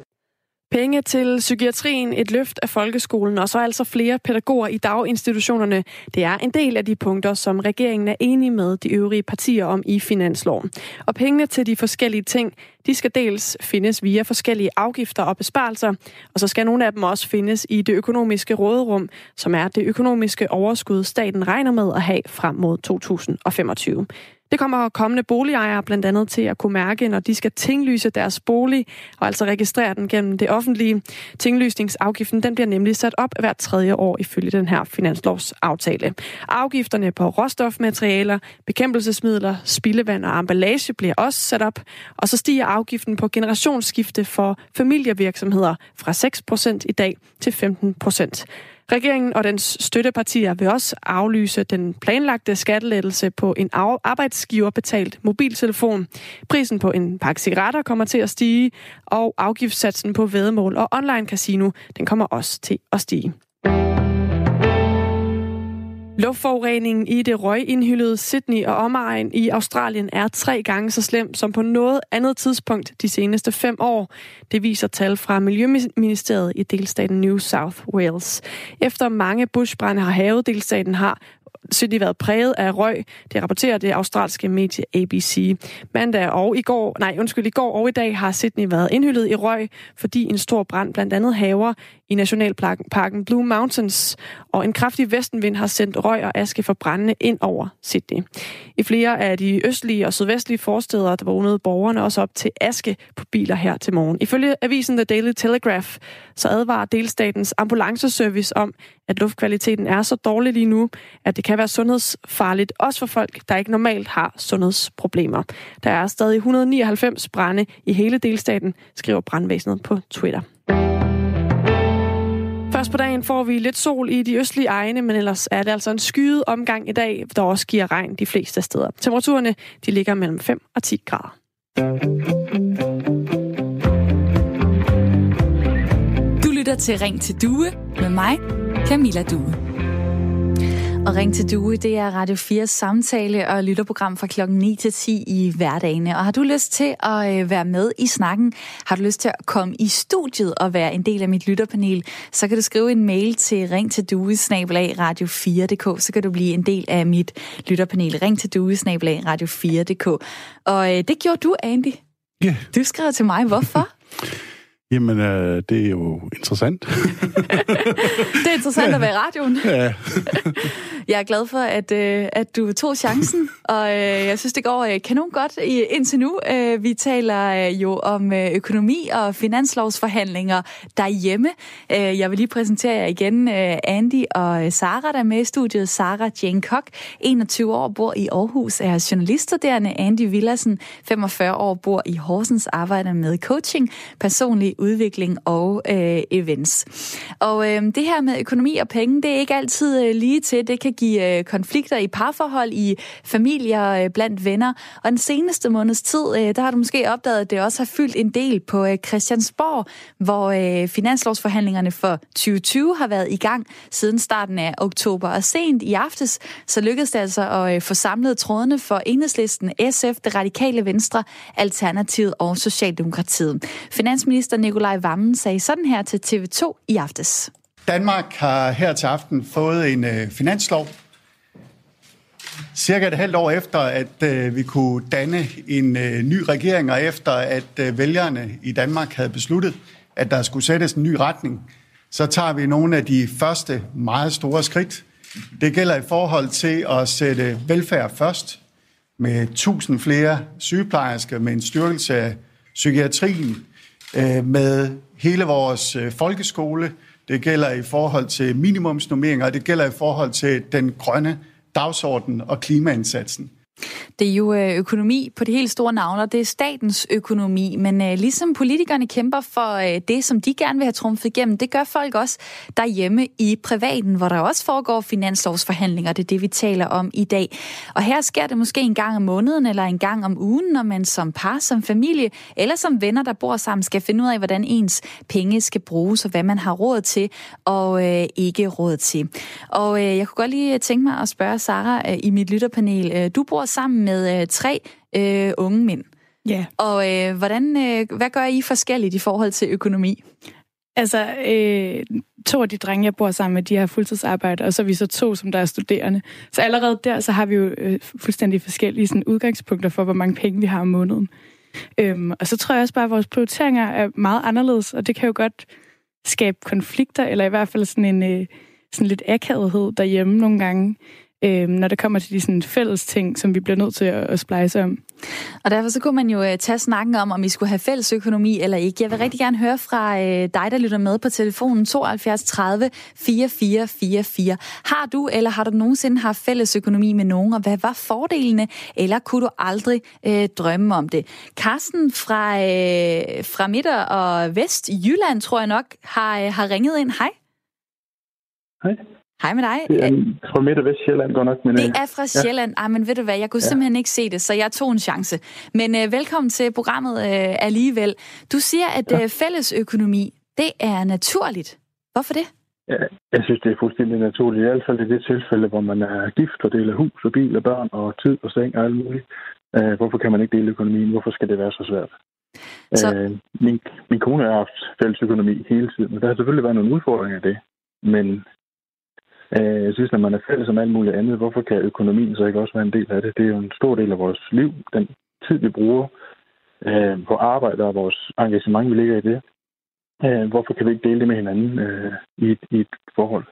Penge til psykiatrien, et løft af folkeskolen og så altså flere pædagoger i daginstitutionerne. Det er en del af de punkter, som regeringen er enig med de øvrige partier om i finansloven. Og pengene til de forskellige ting, de skal dels findes via forskellige afgifter og besparelser, og så skal nogle af dem også findes i det økonomiske råderum, som er det økonomiske overskud, staten regner med at have frem mod 2025. Det kommer kommende boligejere blandt andet til at kunne mærke, når de skal tinglyse deres bolig, og altså registrere den gennem det offentlige. Tinglysningsafgiften den bliver nemlig sat op hvert tredje år ifølge den her finanslovsaftale. Afgifterne på råstofmaterialer, bekæmpelsesmidler, spildevand og emballage bliver også sat op, og så stiger afgiften på generationsskifte for familievirksomheder fra 6% i dag til 15%. Regeringen og dens støttepartier vil også aflyse den planlagte skattelettelse på en arbejdsgiverbetalt mobiltelefon. Prisen på en pakke cigaretter kommer til at stige, og afgiftssatsen på vedmål og online casino den kommer også til at stige. Luftforureningen i det røgindhyllede Sydney og omegn i Australien er tre gange så slem som på noget andet tidspunkt de seneste fem år. Det viser tal fra Miljøministeriet i delstaten New South Wales. Efter mange bushbrænde har havet delstaten har Sydney været præget af røg. Det rapporterer det australske medie ABC. Mandag og i går, nej undskyld, i går og i dag har Sydney været indhyllet i røg, fordi en stor brand blandt andet haver i nationalparken Blue Mountains, og en kraftig vestenvind har sendt røg og aske fra brændende ind over Sydney. I flere af de østlige og sydvestlige forsteder, der vågnede borgerne også op til aske på biler her til morgen. Ifølge avisen The Daily Telegraph, så advarer delstatens ambulanceservice om, at luftkvaliteten er så dårlig lige nu, at det kan være sundhedsfarligt, også for folk, der ikke normalt har sundhedsproblemer. Der er stadig 199 brænde i hele delstaten, skriver brandvæsenet på Twitter. Først på dagen får vi lidt sol i de østlige egne, men ellers er det altså en skyet omgang i dag, der også giver regn de fleste steder. Temperaturerne de ligger mellem 5 og 10 grader. Du lytter til Ring til Due med mig, Camilla Due. Og Ring til Due, det er Radio 4 samtale- og lytterprogram fra klokken 9 til 10 i hverdagene. Og har du lyst til at øh, være med i snakken, har du lyst til at komme i studiet og være en del af mit lytterpanel, så kan du skrive en mail til ring til due radio 4.dk, så kan du blive en del af mit lytterpanel. Ring til due radio 4.dk. Og øh, det gjorde du, Andy. Ja. Yeah. Du skrev til mig, hvorfor? Jamen, øh, det er jo interessant. det er interessant at være i radioen. Ja. jeg er glad for, at, øh, at du tog chancen, og øh, jeg synes, det går øh, kanon godt i, indtil nu. Øh, vi taler øh, jo om øh, økonomi og finanslovsforhandlinger derhjemme. Øh, jeg vil lige præsentere jer igen øh, Andy og øh, Sara, der er med i studiet. Sara Jane Koch, 21 år, bor i Aarhus, er journaliststuderende. Andy Villassen, 45 år, bor i Horsens, arbejder med coaching, personlig udvikling og øh, events. Og øh, det her med økonomi og penge, det er ikke altid øh, lige til. Det kan give øh, konflikter i parforhold, i familier, øh, blandt venner. Og den seneste måneds tid, øh, der har du måske opdaget, at det også har fyldt en del på øh, Christiansborg, hvor øh, finanslovsforhandlingerne for 2020 har været i gang siden starten af oktober. Og sent i aftes, så lykkedes det altså at øh, få samlet trådene for Enhedslisten, SF, det radikale Venstre, Alternativet og Socialdemokratiet. Finansminister Nikolaj Vammen sagde sådan her til TV2 i aftes. Danmark har her til aften fået en øh, finanslov. Cirka et halvt år efter, at øh, vi kunne danne en øh, ny regering, og efter at øh, vælgerne i Danmark havde besluttet, at der skulle sættes en ny retning, så tager vi nogle af de første meget store skridt. Det gælder i forhold til at sætte velfærd først, med 1000 flere sygeplejersker, med en styrkelse af psykiatrien, øh, med hele vores øh, folkeskole. Det gælder i forhold til minimumsnormeringer, og det gælder i forhold til den grønne dagsorden og klimaindsatsen. Det er jo øh, økonomi på det helt store navn, og det er statens økonomi. Men øh, ligesom politikerne kæmper for øh, det, som de gerne vil have trumfet igennem, det gør folk også derhjemme i privaten, hvor der også foregår finanslovsforhandlinger. Det er det, vi taler om i dag. Og her sker det måske en gang om måneden eller en gang om ugen, når man som par, som familie eller som venner, der bor sammen, skal finde ud af, hvordan ens penge skal bruges, og hvad man har råd til og øh, ikke råd til. Og øh, jeg kunne godt lige tænke mig at spørge Sara øh, i mit lytterpanel. Øh, du bor sammen med øh, tre øh, unge mænd. Ja. Og øh, hvordan, øh, hvad gør I forskelligt i forhold til økonomi? Altså, øh, to af de drenge, jeg bor sammen med, de har fuldtidsarbejde, og så er vi så to, som der er studerende. Så allerede der, så har vi jo øh, fuldstændig forskellige sådan, udgangspunkter for, hvor mange penge vi har om måneden. Øhm, og så tror jeg også bare, at vores prioriteringer er meget anderledes, og det kan jo godt skabe konflikter, eller i hvert fald sådan en øh, sådan lidt akavethed derhjemme nogle gange øh, når det kommer til de sådan, fælles ting, som vi bliver nødt til at, at splice om. Og derfor så kunne man jo uh, tage snakken om, om vi skulle have fælles økonomi eller ikke. Jeg vil rigtig gerne høre fra uh, dig, der lytter med på telefonen 72 30 4444. Har du eller har du nogensinde haft fælles økonomi med nogen, og hvad var fordelene, eller kunne du aldrig uh, drømme om det? Carsten fra, uh, fra Midt- og Vest Jylland, tror jeg nok, har, uh, har ringet ind. Hej. Hej. Hej med dig. Det er fra Midt- og Vestjylland godt nok. Men, det er fra Sjælland. Ja. Ej, men ved du hvad, jeg kunne ja. simpelthen ikke se det, så jeg tog en chance. Men uh, velkommen til programmet uh, alligevel. Du siger, at ja. uh, fælles økonomi, det er naturligt. Hvorfor det? Ja, jeg synes, det er fuldstændig naturligt. I hvert fald i det tilfælde, hvor man er gift og deler hus og bil og børn og tid og seng og alt muligt. Uh, hvorfor kan man ikke dele økonomien? Hvorfor skal det være så svært? Så... Uh, min, min kone har haft fælles økonomi hele tiden, og der har selvfølgelig været nogle udfordringer af det. Men Øh, jeg synes, når man er fælles om alt muligt andet, hvorfor kan økonomien så ikke også være en del af det? Det er jo en stor del af vores liv, den tid, vi bruger øh, på arbejde og vores engagement, vi ligger i det. Øh, hvorfor kan vi ikke dele det med hinanden øh, i, et, i et forhold?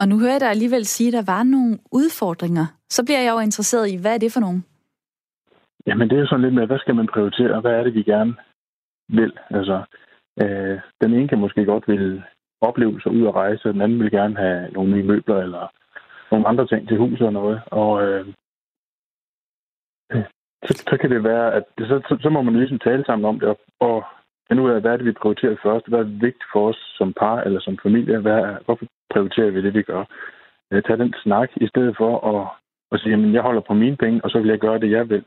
Og nu hører jeg dig alligevel sige, at der var nogle udfordringer. Så bliver jeg jo interesseret i, hvad er det for nogle? Jamen, det er jo sådan lidt med, hvad skal man prioritere, og hvad er det, vi gerne vil? Altså, øh, den ene kan måske godt vil oplevelser ud at rejse, og den anden vil gerne have nogle nye møbler eller nogle andre ting til huset og noget. Og øh, øh, så, så kan det være, at det, så, så, så må man ligesom tale sammen om det, og, og finde ud af, hvad er det, vi prioriterer først, hvad er vigtigt for os som par eller som familie, hvad er, hvorfor prioriterer vi det, vi gør. Øh, tag den snak, i stedet for at, at sige, at jeg holder på mine penge, og så vil jeg gøre det, jeg vil.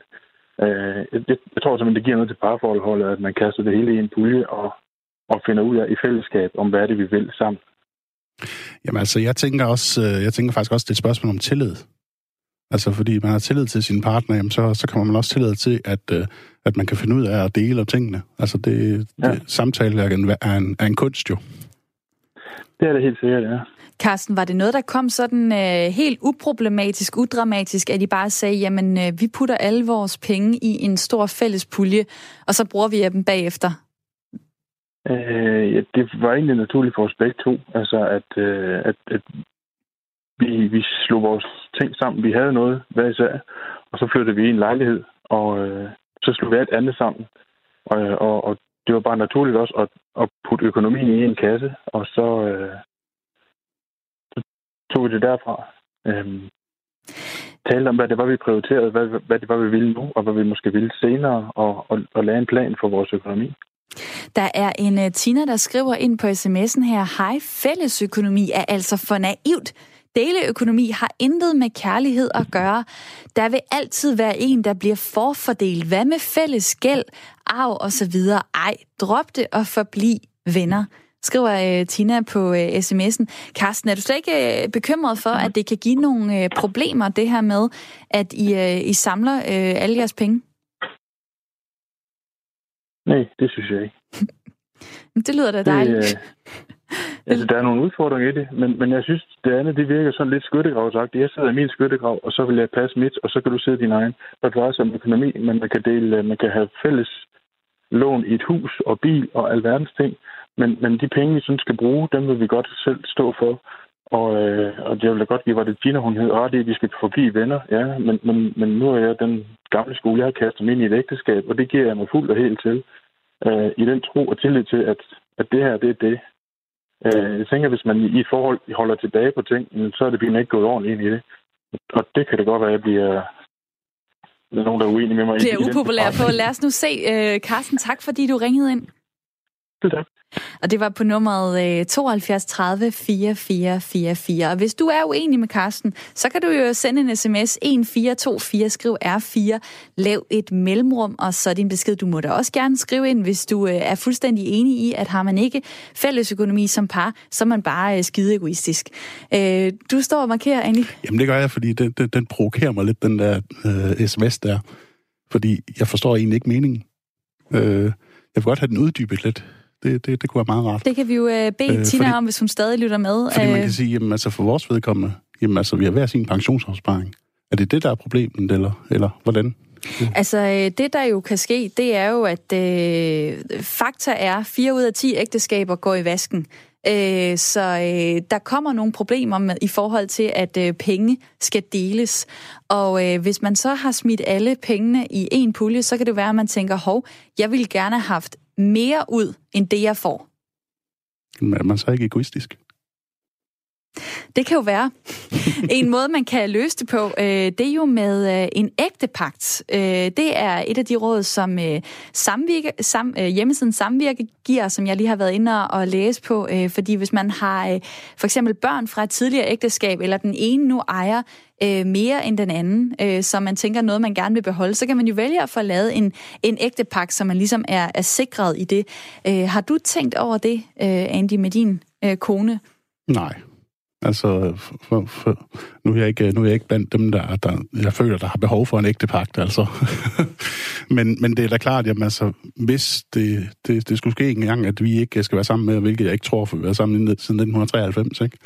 Øh, jeg, jeg tror simpelthen, det giver noget til parforholdet, at man kaster det hele i en pulje, og og finder ud af i fællesskab, om hvad er det, vi vil sammen. Jamen altså, jeg tænker, også, øh, jeg tænker faktisk også, det er et spørgsmål om tillid. Altså, fordi man har tillid til sin partner, jamen, så, så kommer man også tillid til, at, øh, at man kan finde ud af at dele af tingene. Altså, det, ja. det samtale er en, er, en, er en kunst jo. Det er det helt sikkert, ja. Carsten, var det noget, der kom sådan øh, helt uproblematisk, udramatisk, at I bare sagde, jamen, øh, vi putter alle vores penge i en stor fælles pulje, og så bruger vi dem bagefter? Øh, ja, det var egentlig naturligt for os begge to. Altså, at, øh, at, at vi, vi slog vores ting sammen. Vi havde noget hver især, og så flyttede vi i en lejlighed, og øh, så slog vi alt andet sammen. Og, og, og det var bare naturligt også at, at putte økonomien i en kasse, og så, øh, så tog vi det derfra. Øh, talte om, hvad det var, vi prioriterede, hvad, hvad det var, vi ville nu, og hvad vi måske ville senere, og, og, og lave en plan for vores økonomi. Der er en uh, Tina, der skriver ind på sms'en her, hej, fællesøkonomi er altså for naivt. Deleøkonomi har intet med kærlighed at gøre. Der vil altid være en, der bliver forfordelt. Hvad med fælles gæld, arv osv.? Ej, drop det og forbliv venner skriver uh, Tina på uh, sms'en. Karsten, er du slet ikke uh, bekymret for, at det kan give nogle uh, problemer, det her med, at I, uh, I samler uh, alle jeres penge? Nej, det synes jeg ikke. det lyder da dejligt. Det, øh, altså, der er nogle udfordringer i det, men, men jeg synes, det andet, det virker sådan lidt skyttegravsagtigt. Jeg sidder i min skyttegrav, og så vil jeg passe mit, og så kan du sidde din egen. Der drejer sig om økonomi, men man kan, dele, man kan have fælles lån i et hus og bil og alverdens ting. Men, men de penge, vi sådan skal bruge, dem vil vi godt selv stå for. Og, øh, og jeg vil da godt give, hvad det Gina, hun hed, i, at vi skal forblive venner. Ja, men, men, men nu er jeg den gamle skole, jeg har kastet mig ind i et ægteskab, og det giver jeg mig fuldt og helt til. Øh, I den tro og tillid til, at, at det her, det er det. Øh, jeg tænker, hvis man i et forhold holder tilbage på ting, så er det bliver ikke gået ordentligt ind i det. Og det kan det godt være, at jeg bliver der er nogen, der er uenige med mig. Det er upopulær på. Lad os nu se. Uh, Carsten, tak fordi du ringede ind. Det tak. Og det var på nummeret 72 30 4444. Og hvis du er uenig med Carsten, så kan du jo sende en sms 1424, skriv R4, lav et mellemrum, og så din besked. Du må da også gerne skrive ind, hvis du øh, er fuldstændig enig i, at har man ikke fælles økonomi som par, så er man bare øh, skide egoistisk. Øh, du står og markerer, Annie. Jamen det gør jeg, fordi den, den, den provokerer mig lidt, den der øh, sms der. Fordi jeg forstår egentlig ikke meningen. Øh, jeg vil godt have den uddybet lidt. Det, det, det kunne være meget rart. Det kan vi jo uh, bede øh, Tina fordi, om, hvis hun stadig lytter med. Fordi man kan sige, jamen altså for vores vedkommende, jamen altså vi har hver sin pensionsopsparing. Er det det, der er problemet, eller, eller hvordan? Ja. Altså, øh, det der jo kan ske, det er jo, at øh, fakta er, at 4 ud af 10 ægteskaber går i vasken. Øh, så øh, der kommer nogle problemer med, i forhold til, at øh, penge skal deles. Og øh, hvis man så har smidt alle pengene i en pulje, så kan det være, at man tænker, hov, jeg ville gerne have haft mere ud, end det jeg får. Men er man så ikke egoistisk? Det kan jo være. En måde, man kan løse det på, øh, det er jo med øh, en ægte pagt. Øh, det er et af de råd, som samvirke, sam, hjemmesiden Samvirke giver, som jeg lige har været inde og læse på. Fordi hvis man har for eksempel børn fra et tidligere ægteskab, eller den ene nu ejer Øh, mere end den anden, øh, så man tænker noget, man gerne vil beholde, så kan man jo vælge at få lavet en, en ægte pakke, så man ligesom er, er sikret i det. Øh, har du tænkt over det, Andy, med din kone? Nej, Altså, for, for, nu, er jeg ikke, nu er jeg ikke blandt dem, der, der jeg føler, der har behov for en ægte pagt, altså. men, men det er da klart, at altså, hvis det, det, det skulle ske en gang, at vi ikke skal være sammen med, hvilket jeg ikke tror, for vi har været sammen siden 1993, ikke?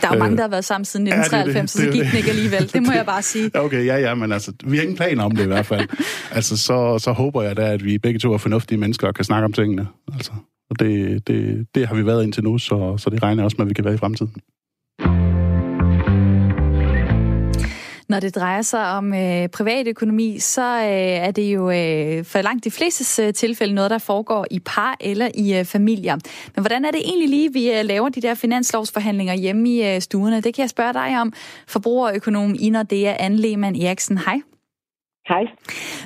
Der er jo øh, mange, der har været sammen siden 1993, ja, det, det, det, så det gik den ikke alligevel. Det må jeg bare sige. Okay, ja, ja, men altså, vi har ingen planer om det i hvert fald. altså, så, så håber jeg da, at vi begge to er fornuftige mennesker og kan snakke om tingene. Altså, og det, det, det har vi været indtil nu, så, så det regner jeg også med, at vi kan være i fremtiden. Når det drejer sig om øh, privatøkonomi, så øh, er det jo øh, for langt de fleste øh, tilfælde noget, der foregår i par eller i øh, familier. Men hvordan er det egentlig lige, vi øh, laver de der finanslovsforhandlinger hjemme i øh, stuerne? Det kan jeg spørge dig om, forbrugerøkonom Ina Dea Anne Lehmann Eriksen. Hej. Hej.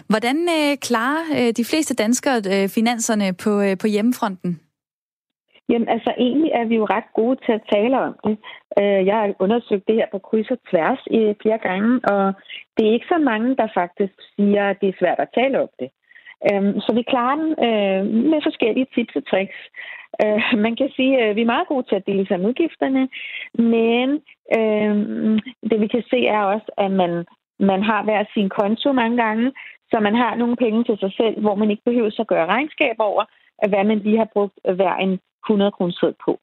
Hvordan øh, klarer øh, de fleste danskere øh, finanserne på, øh, på hjemmefronten? Jamen altså, egentlig er vi jo ret gode til at tale om det. Øh, jeg har undersøgt det her på kryds og tværs i flere gange, og det er ikke så mange, der faktisk siger, at det er svært at tale om det. Øhm, så vi klarer den øh, med forskellige tips og tricks. Man kan sige, at vi er meget gode til at dele sig udgifterne, men øhm, det vi kan se er også, at man, man har hver sin konto mange gange, så man har nogle penge til sig selv, hvor man ikke behøver at gøre regnskab over, hvad man lige har brugt hver en 100 kroner på.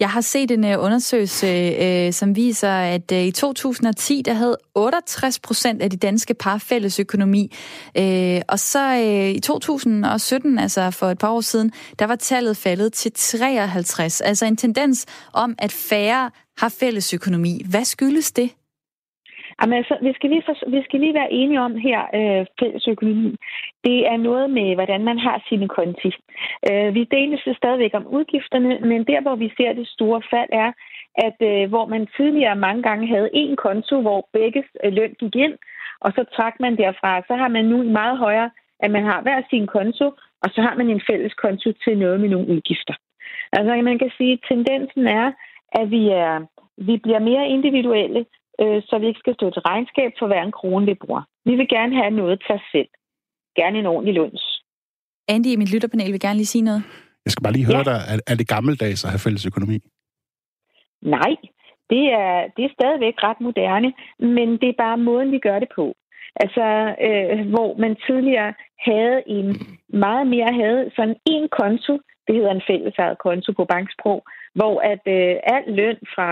Jeg har set en øh, undersøgelse, øh, som viser, at øh, i 2010, der havde 68 procent af de danske par fælles økonomi. Og så i 2017, altså for et par år siden, der var tallet faldet til 53. Altså en tendens om, at færre har fælles økonomi. Hvad skyldes det? Jamen, altså, vi, skal lige for, vi skal lige være enige om her, øh, fælles økonomi. Det er noget med, hvordan man har sine konti. Øh, vi deles stadigvæk om udgifterne, men der, hvor vi ser det store fald, er, at øh, hvor man tidligere mange gange havde en konto, hvor begge øh, løn gik ind, og så trak man derfra, så har man nu meget højere, at man har hver sin konto, og så har man en fælles konto til noget med nogle udgifter. Altså man kan sige, at tendensen er, at vi, er, vi bliver mere individuelle, øh, så vi ikke skal stå til regnskab for hver en krone, vi bruger. Vi vil gerne have noget til os selv. Gerne en ordentlig luns. Andy i mit lytterpanel vil gerne lige sige noget. Jeg skal bare lige høre ja. dig. Er, er det gammeldags at have fælles økonomi? Nej, det er, det er stadigvæk ret moderne, men det er bare måden, vi gør det på. Altså, øh, hvor man tidligere havde en meget mere havde sådan en konto, det hedder en fællesejet konto på banksprog, hvor at øh, al løn fra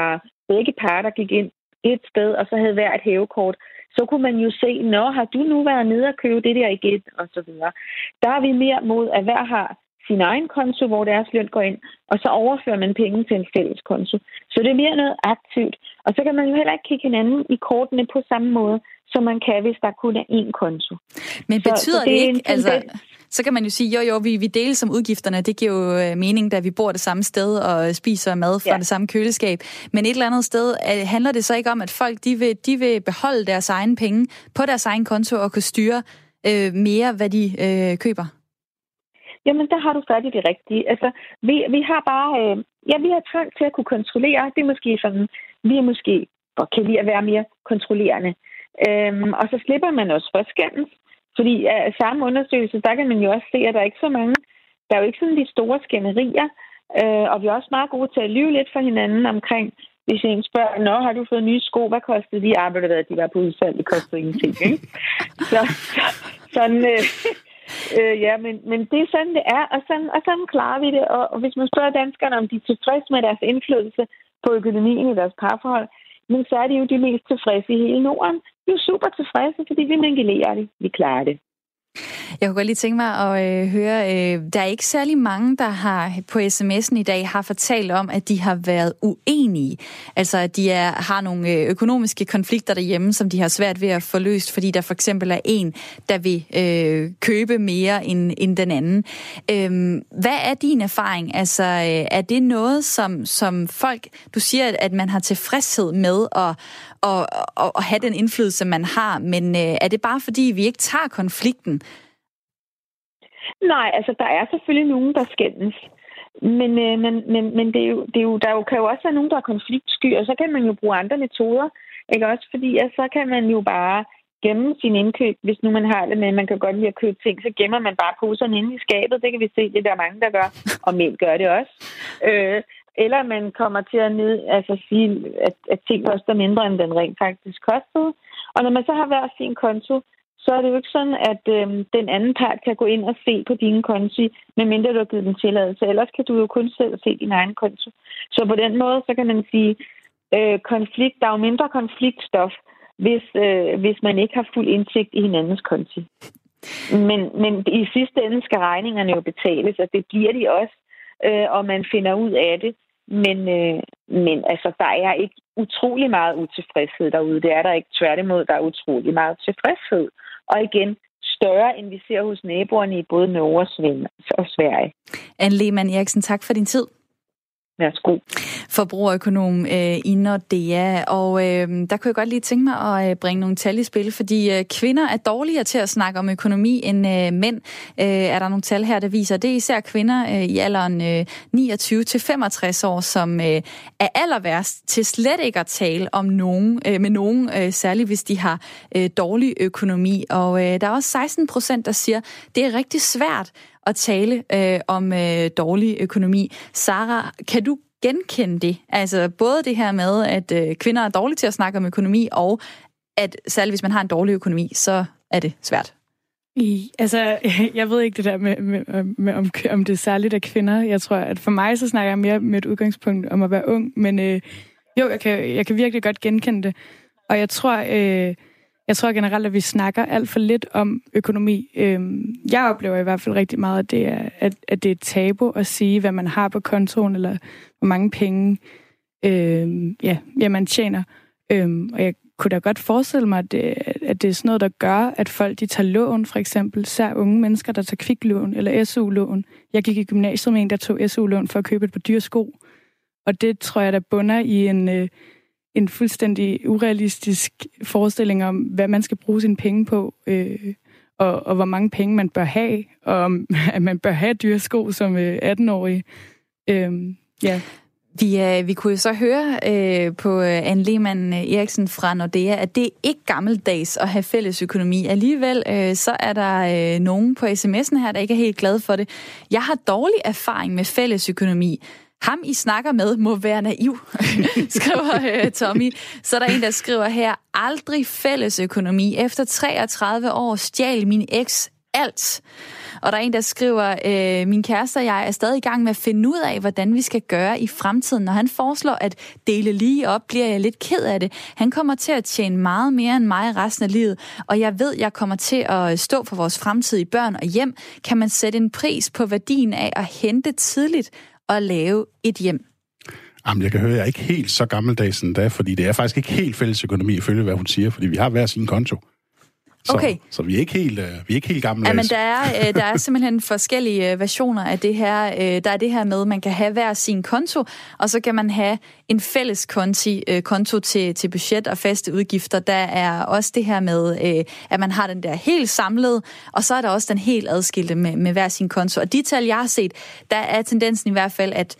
begge parter gik ind et sted, og så havde hver et hævekort, så kunne man jo se, når har du nu været nede og købe det der igen, og så videre. Der er vi mere mod, at hver har sin egen konto, hvor deres løn går ind, og så overfører man penge til en fælles konto. Så det er mere noget aktivt. Og så kan man jo heller ikke kigge hinanden i kortene på samme måde, som man kan, hvis der kun er én konto. Men betyder så, så det, det ikke, altså, så kan man jo sige, jo jo, vi, vi deler som udgifterne, det giver jo øh, mening, da vi bor det samme sted og spiser mad fra ja. det samme køleskab. Men et eller andet sted øh, handler det så ikke om, at folk de vil, de vil beholde deres egen penge på deres egen konto og kunne styre øh, mere, hvad de øh, køber? Jamen, der har du fat i det rigtige. Altså, vi, vi har bare... Øh, ja, vi har trang til at kunne kontrollere. Det er måske sådan... Vi er måske... Og kan lide at være mere kontrollerende. Øhm, og så slipper man også for skændes. Fordi af samme undersøgelse, der kan man jo også se, at der er ikke så mange, der er jo ikke sådan de store skænderier, øh, og vi er også meget gode til at lyve lidt for hinanden omkring, hvis en spørger, nå, har du fået nye sko, hvad kostede de? Ah, ved de var på udsalg, det kostede ingenting, ikke? Så, så sådan, øh, øh, ja, men, men det er sådan, det er, og sådan, og sådan klarer vi det. Og, og hvis man spørger danskerne, om de er tilfredse med deres indflydelse på økonomien i deres parforhold, men så er de jo de mest tilfredse i hele Norden. Vi er super tilfredse, fordi vi mingelerer det. Vi klarer det. Jeg kunne godt lige tænke mig at øh, høre, øh, der er ikke særlig mange, der har på sms'en i dag har fortalt om, at de har været uenige. Altså, at de er, har nogle øh, økonomiske konflikter derhjemme, som de har svært ved at få løst, fordi der for eksempel er en, der vil øh, købe mere end, end den anden. Øh, hvad er din erfaring? Altså, øh, er det noget, som, som folk... Du siger, at man har tilfredshed med at, at, at, at have den indflydelse, man har, men øh, er det bare fordi, vi ikke tager konflikten? Nej, altså der er selvfølgelig nogen, der skændes. Men, øh, men, men, men det er jo, det er jo, der jo, kan jo også være nogen, der er konfliktsky, og så kan man jo bruge andre metoder. Ikke også? Fordi at så kan man jo bare gemme sin indkøb, hvis nu man har det med, man kan godt lide at købe ting, så gemmer man bare poserne inde i skabet. Det kan vi se, det er der mange, der gør, og mænd gør det også. Øh, eller man kommer til at ned, altså sige, at, at ting koster mindre, end den rent faktisk kostede. Og når man så har hver sin konto, så er det jo ikke sådan, at øh, den anden part kan gå ind og se på dine konti, medmindre du har givet den tilladelse. Ellers kan du jo kun selv se din egen konto. Så på den måde, så kan man sige, øh, konflikt, der er jo mindre konfliktstof, hvis, øh, hvis man ikke har fuld indsigt i hinandens konti. Men, men i sidste ende skal regningerne jo betales, og det bliver de også, øh, og man finder ud af det. Men, øh, men altså, der er ikke utrolig meget utilfredshed derude. Det er der ikke. Tværtimod, der er utrolig meget tilfredshed. Og igen, større, end vi ser hos naboerne i både Norge og Sverige. Anne Lehmann Eriksen, tak for din tid. Værsgo. Forbrugerøkonom øh, i Dea, Og øh, der kunne jeg godt lige tænke mig at øh, bringe nogle tal i spil, fordi øh, kvinder er dårligere til at snakke om økonomi end øh, mænd. Øh, er der nogle tal her, der viser, det er især kvinder øh, i alderen øh, 29 til 65 år, som øh, er aller værst til slet ikke at tale om nogen, øh, med nogen, øh, særligt hvis de har øh, dårlig økonomi. Og øh, der er også 16 procent, der siger, det er rigtig svært at tale øh, om øh, dårlig økonomi. Sara, kan du genkende det? Altså både det her med, at øh, kvinder er dårlige til at snakke om økonomi, og at særligt hvis man har en dårlig økonomi, så er det svært. I, altså, jeg ved ikke det der med, med, med om, om det er særligt af kvinder. Jeg tror, at for mig så snakker jeg mere med et udgangspunkt om at være ung, men øh, jo, jeg kan, jeg kan virkelig godt genkende det. Og jeg tror, øh, jeg tror generelt, at vi snakker alt for lidt om økonomi. Øh, jeg oplever i hvert fald rigtig meget, at det, er, at, at det er et tabu at sige, hvad man har på kontoen, eller hvor mange penge øh, ja, ja, man tjener. Øh, og jeg kunne da godt forestille mig, at det, at det er sådan noget, der gør, at folk de tager lån, for eksempel. Især unge mennesker, der tager kviklån eller SU-lån. Jeg gik i gymnasiet med en, der tog SU-lån for at købe et par dyre sko. Og det tror jeg, der bunder i en, øh, en fuldstændig urealistisk forestilling om, hvad man skal bruge sine penge på, øh, og, og hvor mange penge man bør have, og om, at man bør have dyre sko som øh, 18-årig. Øh, ja. Vi, øh, vi kunne jo så høre øh, på øh, Anne Lehmann øh, Eriksen fra Nordea, at det er ikke gammeldags at have fælles økonomi. Alligevel øh, så er der øh, nogen på sms'en her, der ikke er helt glade for det. Jeg har dårlig erfaring med fælles økonomi. Ham, I snakker med, må være naiv, skriver øh, Tommy. Så er der en, der skriver her, aldrig fælles økonomi. Efter 33 år stjal min eks alt. Og der er en, der skriver, øh, min kæreste og jeg er stadig i gang med at finde ud af, hvordan vi skal gøre i fremtiden. Når han foreslår at dele lige op, bliver jeg lidt ked af det. Han kommer til at tjene meget mere end mig resten af livet, og jeg ved, jeg kommer til at stå for vores fremtidige børn og hjem. Kan man sætte en pris på værdien af at hente tidligt at lave et hjem? Jamen, jeg kan høre, at jeg er ikke helt så gammeldags endda, fordi det er faktisk ikke helt fælles økonomi, ifølge hvad hun siger, fordi vi har hver sin konto. Så, okay. så vi er ikke helt, uh, vi er ikke helt gamle. Ja, men der er, uh, der er simpelthen forskellige uh, versioner af det her. Uh, der er det her med, at man kan have hver sin konto, og så kan man have en fælles konti, uh, konto til, til budget og faste udgifter. Der er også det her med, uh, at man har den der helt samlet, og så er der også den helt adskilte med, med hver sin konto. Og de tal, jeg har set, der er tendensen i hvert fald, at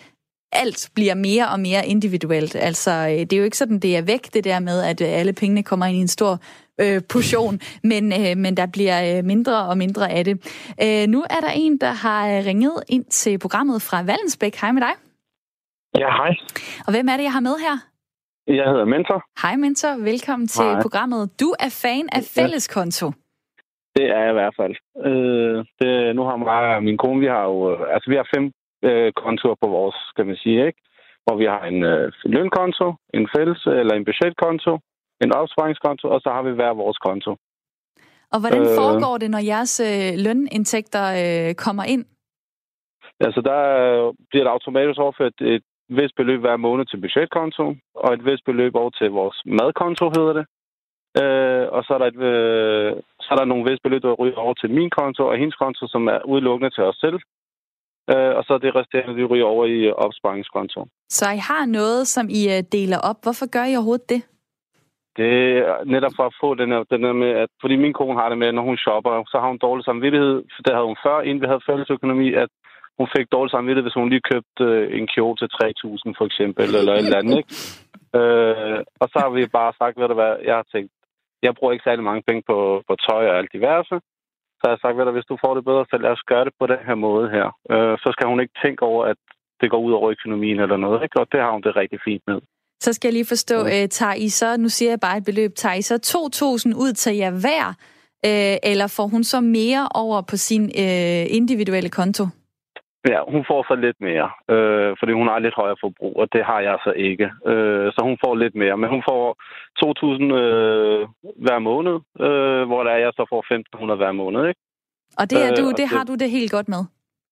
alt bliver mere og mere individuelt. Altså, det er jo ikke sådan, det er væk, det der med, at alle pengene kommer ind i en stor øh, portion, men, øh, men der bliver øh, mindre og mindre af det. Øh, nu er der en, der har øh, ringet ind til programmet fra Vallensbæk. Hej med dig. Ja, hej. Og hvem er det, jeg har med her? Jeg hedder Mentor. Hej Mentor, velkommen til hej. programmet. Du er fan af fælleskonto. Det er jeg i hvert fald. Øh, det, nu har mig og min kone, vi har jo, øh, altså vi har fem øh, kontorer på vores, skal man sige, ikke? Hvor vi har en øh, lønkonto, en fælles eller en budgetkonto, en opsparingskonto, og så har vi hver vores konto. Og hvordan øh, foregår det, når jeres øh, lønindtægter øh, kommer ind? Altså, der bliver der automatisk overført et vist beløb hver måned til budgetkonto, og et vist beløb over til vores madkonto, hedder det. Øh, og så er, der et, øh, så er der nogle vist beløb, der ryger over til min konto og hendes konto, som er udelukkende til os selv. Øh, og så det resterende, vi ryger over i opsparingskonto. Så I har noget, som I øh, deler op. Hvorfor gør I overhovedet det? Det er netop for at få den her, den her med, at fordi min kone har det med, når hun shopper, så har hun dårlig samvittighed. Det havde hun før, inden vi havde fælles økonomi, at hun fik dårlig samvittighed, hvis hun lige købte øh, en kjole til 3.000 for eksempel, eller et eller andet, ikke? Øh, og så har vi bare sagt, ved du hvad, jeg har tænkt, jeg bruger ikke særlig mange penge på, på tøj og alt diverse. Så jeg har sagt, ved hvis du får det bedre, så lad os gøre det på den her måde her. Øh, så skal hun ikke tænke over, at det går ud over økonomien eller noget, ikke? Og det har hun det rigtig fint med. Så skal jeg lige forstå, ja. øh, tager I så, nu siger jeg bare et beløb, tager I så 2.000 ud til jer hver, øh, eller får hun så mere over på sin øh, individuelle konto? Ja, hun får så lidt mere, øh, fordi hun har lidt højere forbrug, og det har jeg så ikke. Øh, så hun får lidt mere, men hun får 2.000 øh, hver måned, øh, hvor der er, jeg så får 1.500 hver måned, ikke? Og det, er du, øh, det har du det helt godt med?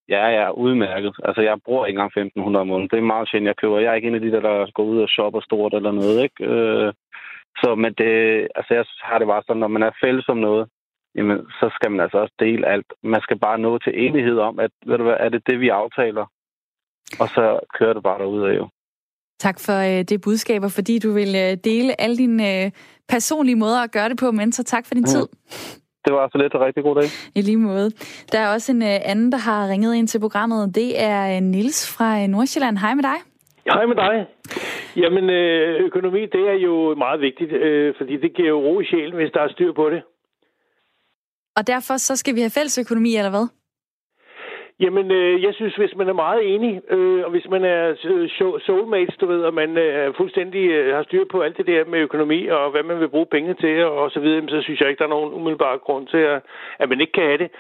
Ja, ja, udmærket. Altså, jeg bruger ikke engang 1.500 om måneden. Det er meget sjældent, jeg køber. Jeg er ikke en af de der, der går ud og shopper stort eller noget, ikke? Øh, så, men det, altså, jeg har det bare sådan, når man er fælles om noget, jamen, så skal man altså også dele alt. Man skal bare nå til enighed om, at, ved du hvad, er det det, vi aftaler? Og så kører det bare derud af jo. Tak for øh, det budskaber, fordi du vil øh, dele alle dine øh, personlige måder at gøre det på, men så tak for din mm. tid. Det var så lidt en rigtig god dag. I lige måde. Der er også en uh, anden, der har ringet ind til programmet. Det er uh, Nils fra uh, Nordsjælland. Hej med dig. Hej med dig. Jamen, økonomi, det er jo meget vigtigt, fordi det giver jo ro i sjælen, hvis der er styr på det. Og derfor så skal vi have fælles økonomi, eller hvad? Jamen, øh, jeg synes, hvis man er meget enig, øh, og hvis man er øh, soulmates, du ved, og man øh, fuldstændig øh, har styr på alt det der med økonomi, og hvad man vil bruge penge til, og, og så videre, så synes jeg ikke, der er nogen umiddelbar grund til, at, at man ikke kan have det.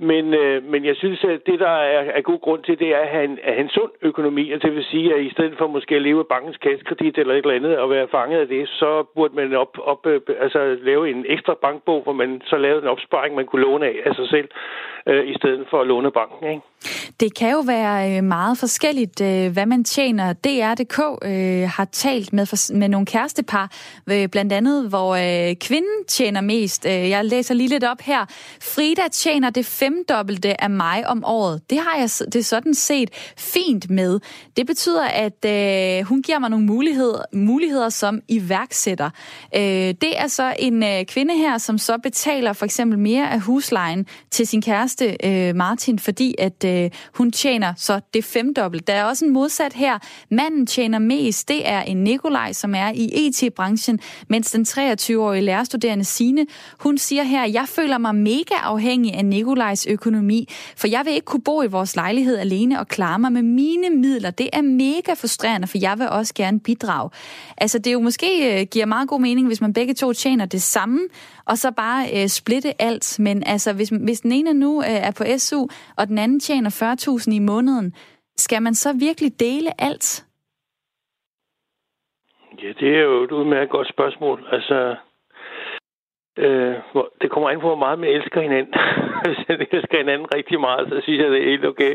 Men, øh, men jeg synes, at det, der er, er god grund til, det er at have en, at have en sund økonomi. Altså det vil sige, at i stedet for måske at leve af bankens kassekredit eller et eller andet, og være fanget af det, så burde man op, op, øh, altså lave en ekstra bankbog, hvor man så lavede en opsparing, man kunne låne af, af sig selv, øh, i stedet for at låne banken. Ikke? Det kan jo være øh, meget forskelligt, øh, hvad man tjener. DR.dk øh, har talt med, med nogle kærestepar, øh, blandt andet, hvor kvinden tjener mest. Jeg læser lige lidt op her. Frida tjener det femdobbelte af mig om året. Det har jeg det sådan set fint med. Det betyder, at øh, hun giver mig nogle muligheder, muligheder som iværksætter. Øh, det er så en øh, kvinde her, som så betaler for eksempel mere af huslejen til sin kæreste øh, Martin, fordi at øh, hun tjener så det femdobbelt. Der er også en modsat her. Manden tjener mest. Det er en Nikolaj, som er i e IT-branchen, mens den 23-årige lærerstuderende Sine, hun siger her, jeg føler mig mega afhængig af Nikolajs økonomi, for jeg vil ikke kunne bo i vores lejlighed alene og klare mig med mine midler. Det er mega frustrerende, for jeg vil også gerne bidrage. Altså, det er jo måske øh, giver meget god mening, hvis man begge to tjener det samme, og så bare øh, splitte alt. Men altså, hvis, hvis den ene nu øh, er på SU, og den anden tjener 40.000 i måneden, skal man så virkelig dele alt? Ja, det er jo et udmærket godt spørgsmål. Altså, øh, det kommer an på, hvor meget man elsker hinanden. Hvis man elsker hinanden rigtig meget, så synes jeg, det er helt okay.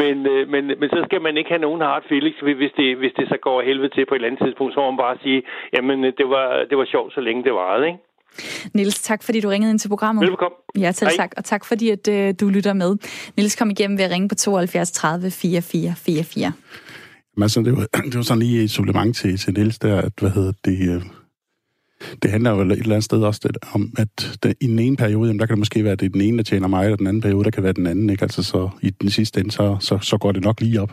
Men, øh, men, men så skal man ikke have nogen hard feelings, hvis det, hvis det så går helvede til på et eller andet tidspunkt. Så må man bare sige, jamen øh, det var, det var sjovt, så længe det varede, ikke? Nils, tak fordi du ringede ind til programmet. Velkommen. Ja, til tak. Og tak fordi, at uh, du lytter med. Nils kom igennem ved at ringe på 72 30 44 44. Men altså, det var, det var sådan lige et supplement til, til Nils der, at hvad hedder det, øh, det handler jo et eller andet sted også det, om, at det, i den ene periode, jamen, der kan det måske være, at det er den ene, der tjener mig, og den anden periode, der kan være den anden. Ikke? Altså, så i den sidste ende, så, så, så går det nok lige op.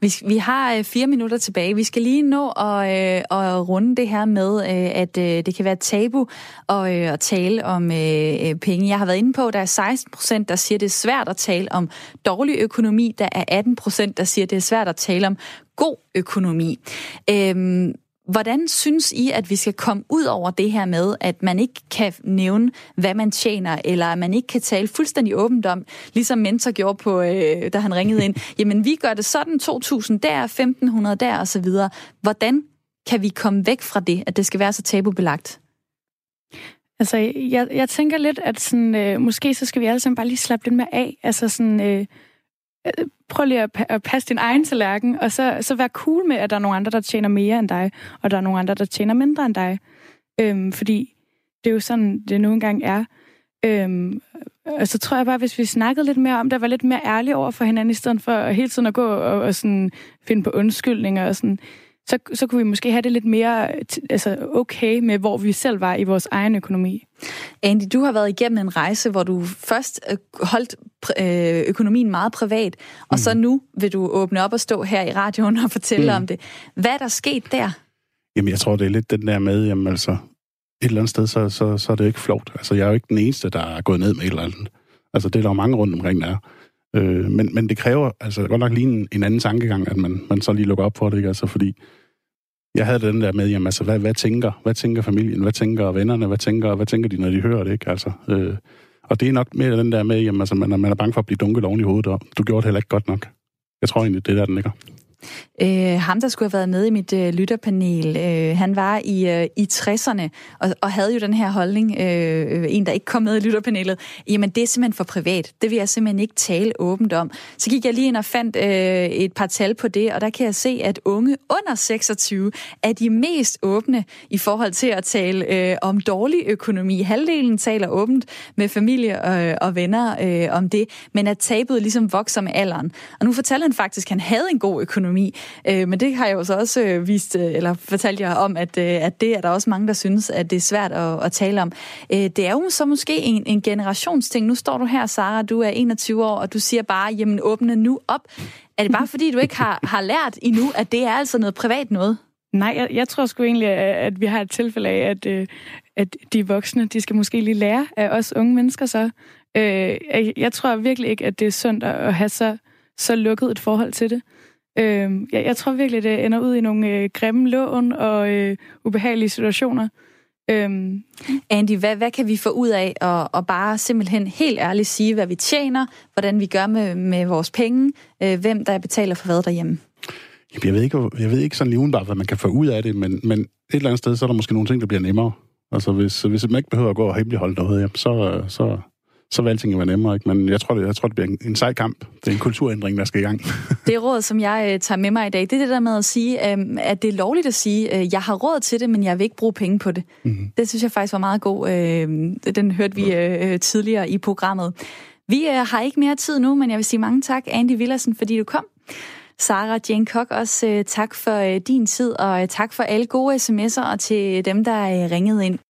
Vi, vi har øh, fire minutter tilbage. Vi skal lige nå at, øh, at runde det her med, øh, at øh, det kan være tabu at, øh, at tale om øh, øh penge. Jeg har været inde på, at der er 16 procent, der siger, at det er svært at tale om dårlig økonomi. Der er 18 procent, der siger, at det er svært at tale om god økonomi. Øh, Hvordan synes I, at vi skal komme ud over det her med, at man ikke kan nævne, hvad man tjener, eller at man ikke kan tale fuldstændig åbent om, ligesom Mentor gjorde, på, øh, da han ringede ind, jamen vi gør det sådan, 2.000 der, 1.500 der osv. Hvordan kan vi komme væk fra det, at det skal være så tabubelagt? Altså, jeg, jeg tænker lidt, at sådan, øh, måske så skal vi alle sammen bare lige slappe lidt mere af. Altså sådan, øh, Øh, prøv lige at, at passe din egen tallerken, og så, så vær cool med, at der er nogle andre, der tjener mere end dig, og der er nogle andre, der tjener mindre end dig. Øhm, fordi det er jo sådan, det nogle gange er. Øhm, og så tror jeg bare, hvis vi snakkede lidt mere om det, var lidt mere ærlige over for hinanden, i stedet for hele tiden at gå og, og sådan finde på undskyldninger og sådan, så, så kunne vi måske have det lidt mere altså okay med, hvor vi selv var i vores egen økonomi. Andy, du har været igennem en rejse, hvor du først øh, holdt øh, økonomien meget privat, og mm. så nu vil du åbne op og stå her i radioen og fortælle mm. om det. Hvad er der sket der? Jamen, jeg tror, det er lidt den der med, jamen altså, et eller andet sted, så, så, så er det ikke flot. Altså, jeg er jo ikke den eneste, der er gået ned med et eller andet. Altså, det er der jo mange rundt omkring, der er. Øh, men, men det kræver altså godt nok lige en, en anden tankegang, at man, man så lige lukker op for det, ikke? Altså, fordi jeg havde den der med, jamen altså, hvad, hvad tænker, hvad tænker familien, hvad tænker vennerne, hvad tænker, hvad tænker de, når de hører det, ikke? Altså, øh, og det er nok mere den der med, jamen altså, man er, man er bange for at blive dunket oven i hovedet, og du gjorde det heller ikke godt nok. Jeg tror egentlig, det er der, den ligger. Øh, ham, der skulle have været med i mit øh, lytterpanel, øh, han var i, øh, i 60'erne og, og havde jo den her holdning, øh, en, der ikke kom med i lytterpanelet, jamen det er simpelthen for privat. Det vil jeg simpelthen ikke tale åbent om. Så gik jeg lige ind og fandt øh, et par tal på det, og der kan jeg se, at unge under 26 er de mest åbne i forhold til at tale øh, om dårlig økonomi. Halvdelen taler åbent med familie og, øh, og venner øh, om det, men at tabet ligesom vokser med alderen. Og nu fortæller han faktisk, at han havde en god økonomi økonomi. Øh, men det har jeg jo så også øh, vist, øh, eller fortalt jer om, at, øh, at det er der også mange, der synes, at det er svært at, at tale om. Øh, det er jo så måske en, en generationsting. Nu står du her, Sara, du er 21 år, og du siger bare, jamen åbne nu op. Er det bare fordi, du ikke har, har lært endnu, at det er altså noget privat noget? Nej, jeg, jeg tror sgu egentlig, at vi har et tilfælde af, at, øh, at de voksne, de skal måske lige lære af os unge mennesker så, Øh, jeg tror virkelig ikke, at det er sundt at have så, så lukket et forhold til det. Øh, jeg, jeg tror virkelig, det ender ud i nogle øh, grimme lån og øh, ubehagelige situationer. Øhm. Andy, hvad, hvad kan vi få ud af at, at bare simpelthen helt ærligt sige, hvad vi tjener, hvordan vi gør med, med vores penge, øh, hvem der betaler for hvad derhjemme? Jamen, jeg ved ikke, jeg ved ikke sådan lige udenbart, hvad man kan få ud af det, men, men et eller andet sted, så er der måske nogle ting, der bliver nemmere. Altså, hvis, hvis man ikke behøver at gå og hemmeligholde noget, jamen, så, så, så vil alting være nemmere. Ikke? Men jeg tror, det, jeg tror, det bliver en, en sej kamp. Det er en kulturændring, der skal i gang. det råd, som jeg uh, tager med mig i dag, det er det der med at sige, um, at det er lovligt at sige, uh, jeg har råd til det, men jeg vil ikke bruge penge på det. Mm-hmm. Det synes jeg faktisk var meget god. Uh, den hørte vi uh, tidligere i programmet. Vi uh, har ikke mere tid nu, men jeg vil sige mange tak, Andy Villersen, fordi du kom. Sara Jane Kok, også uh, tak for uh, din tid, og uh, tak for alle gode sms'er, og til dem, der uh, ringede ind.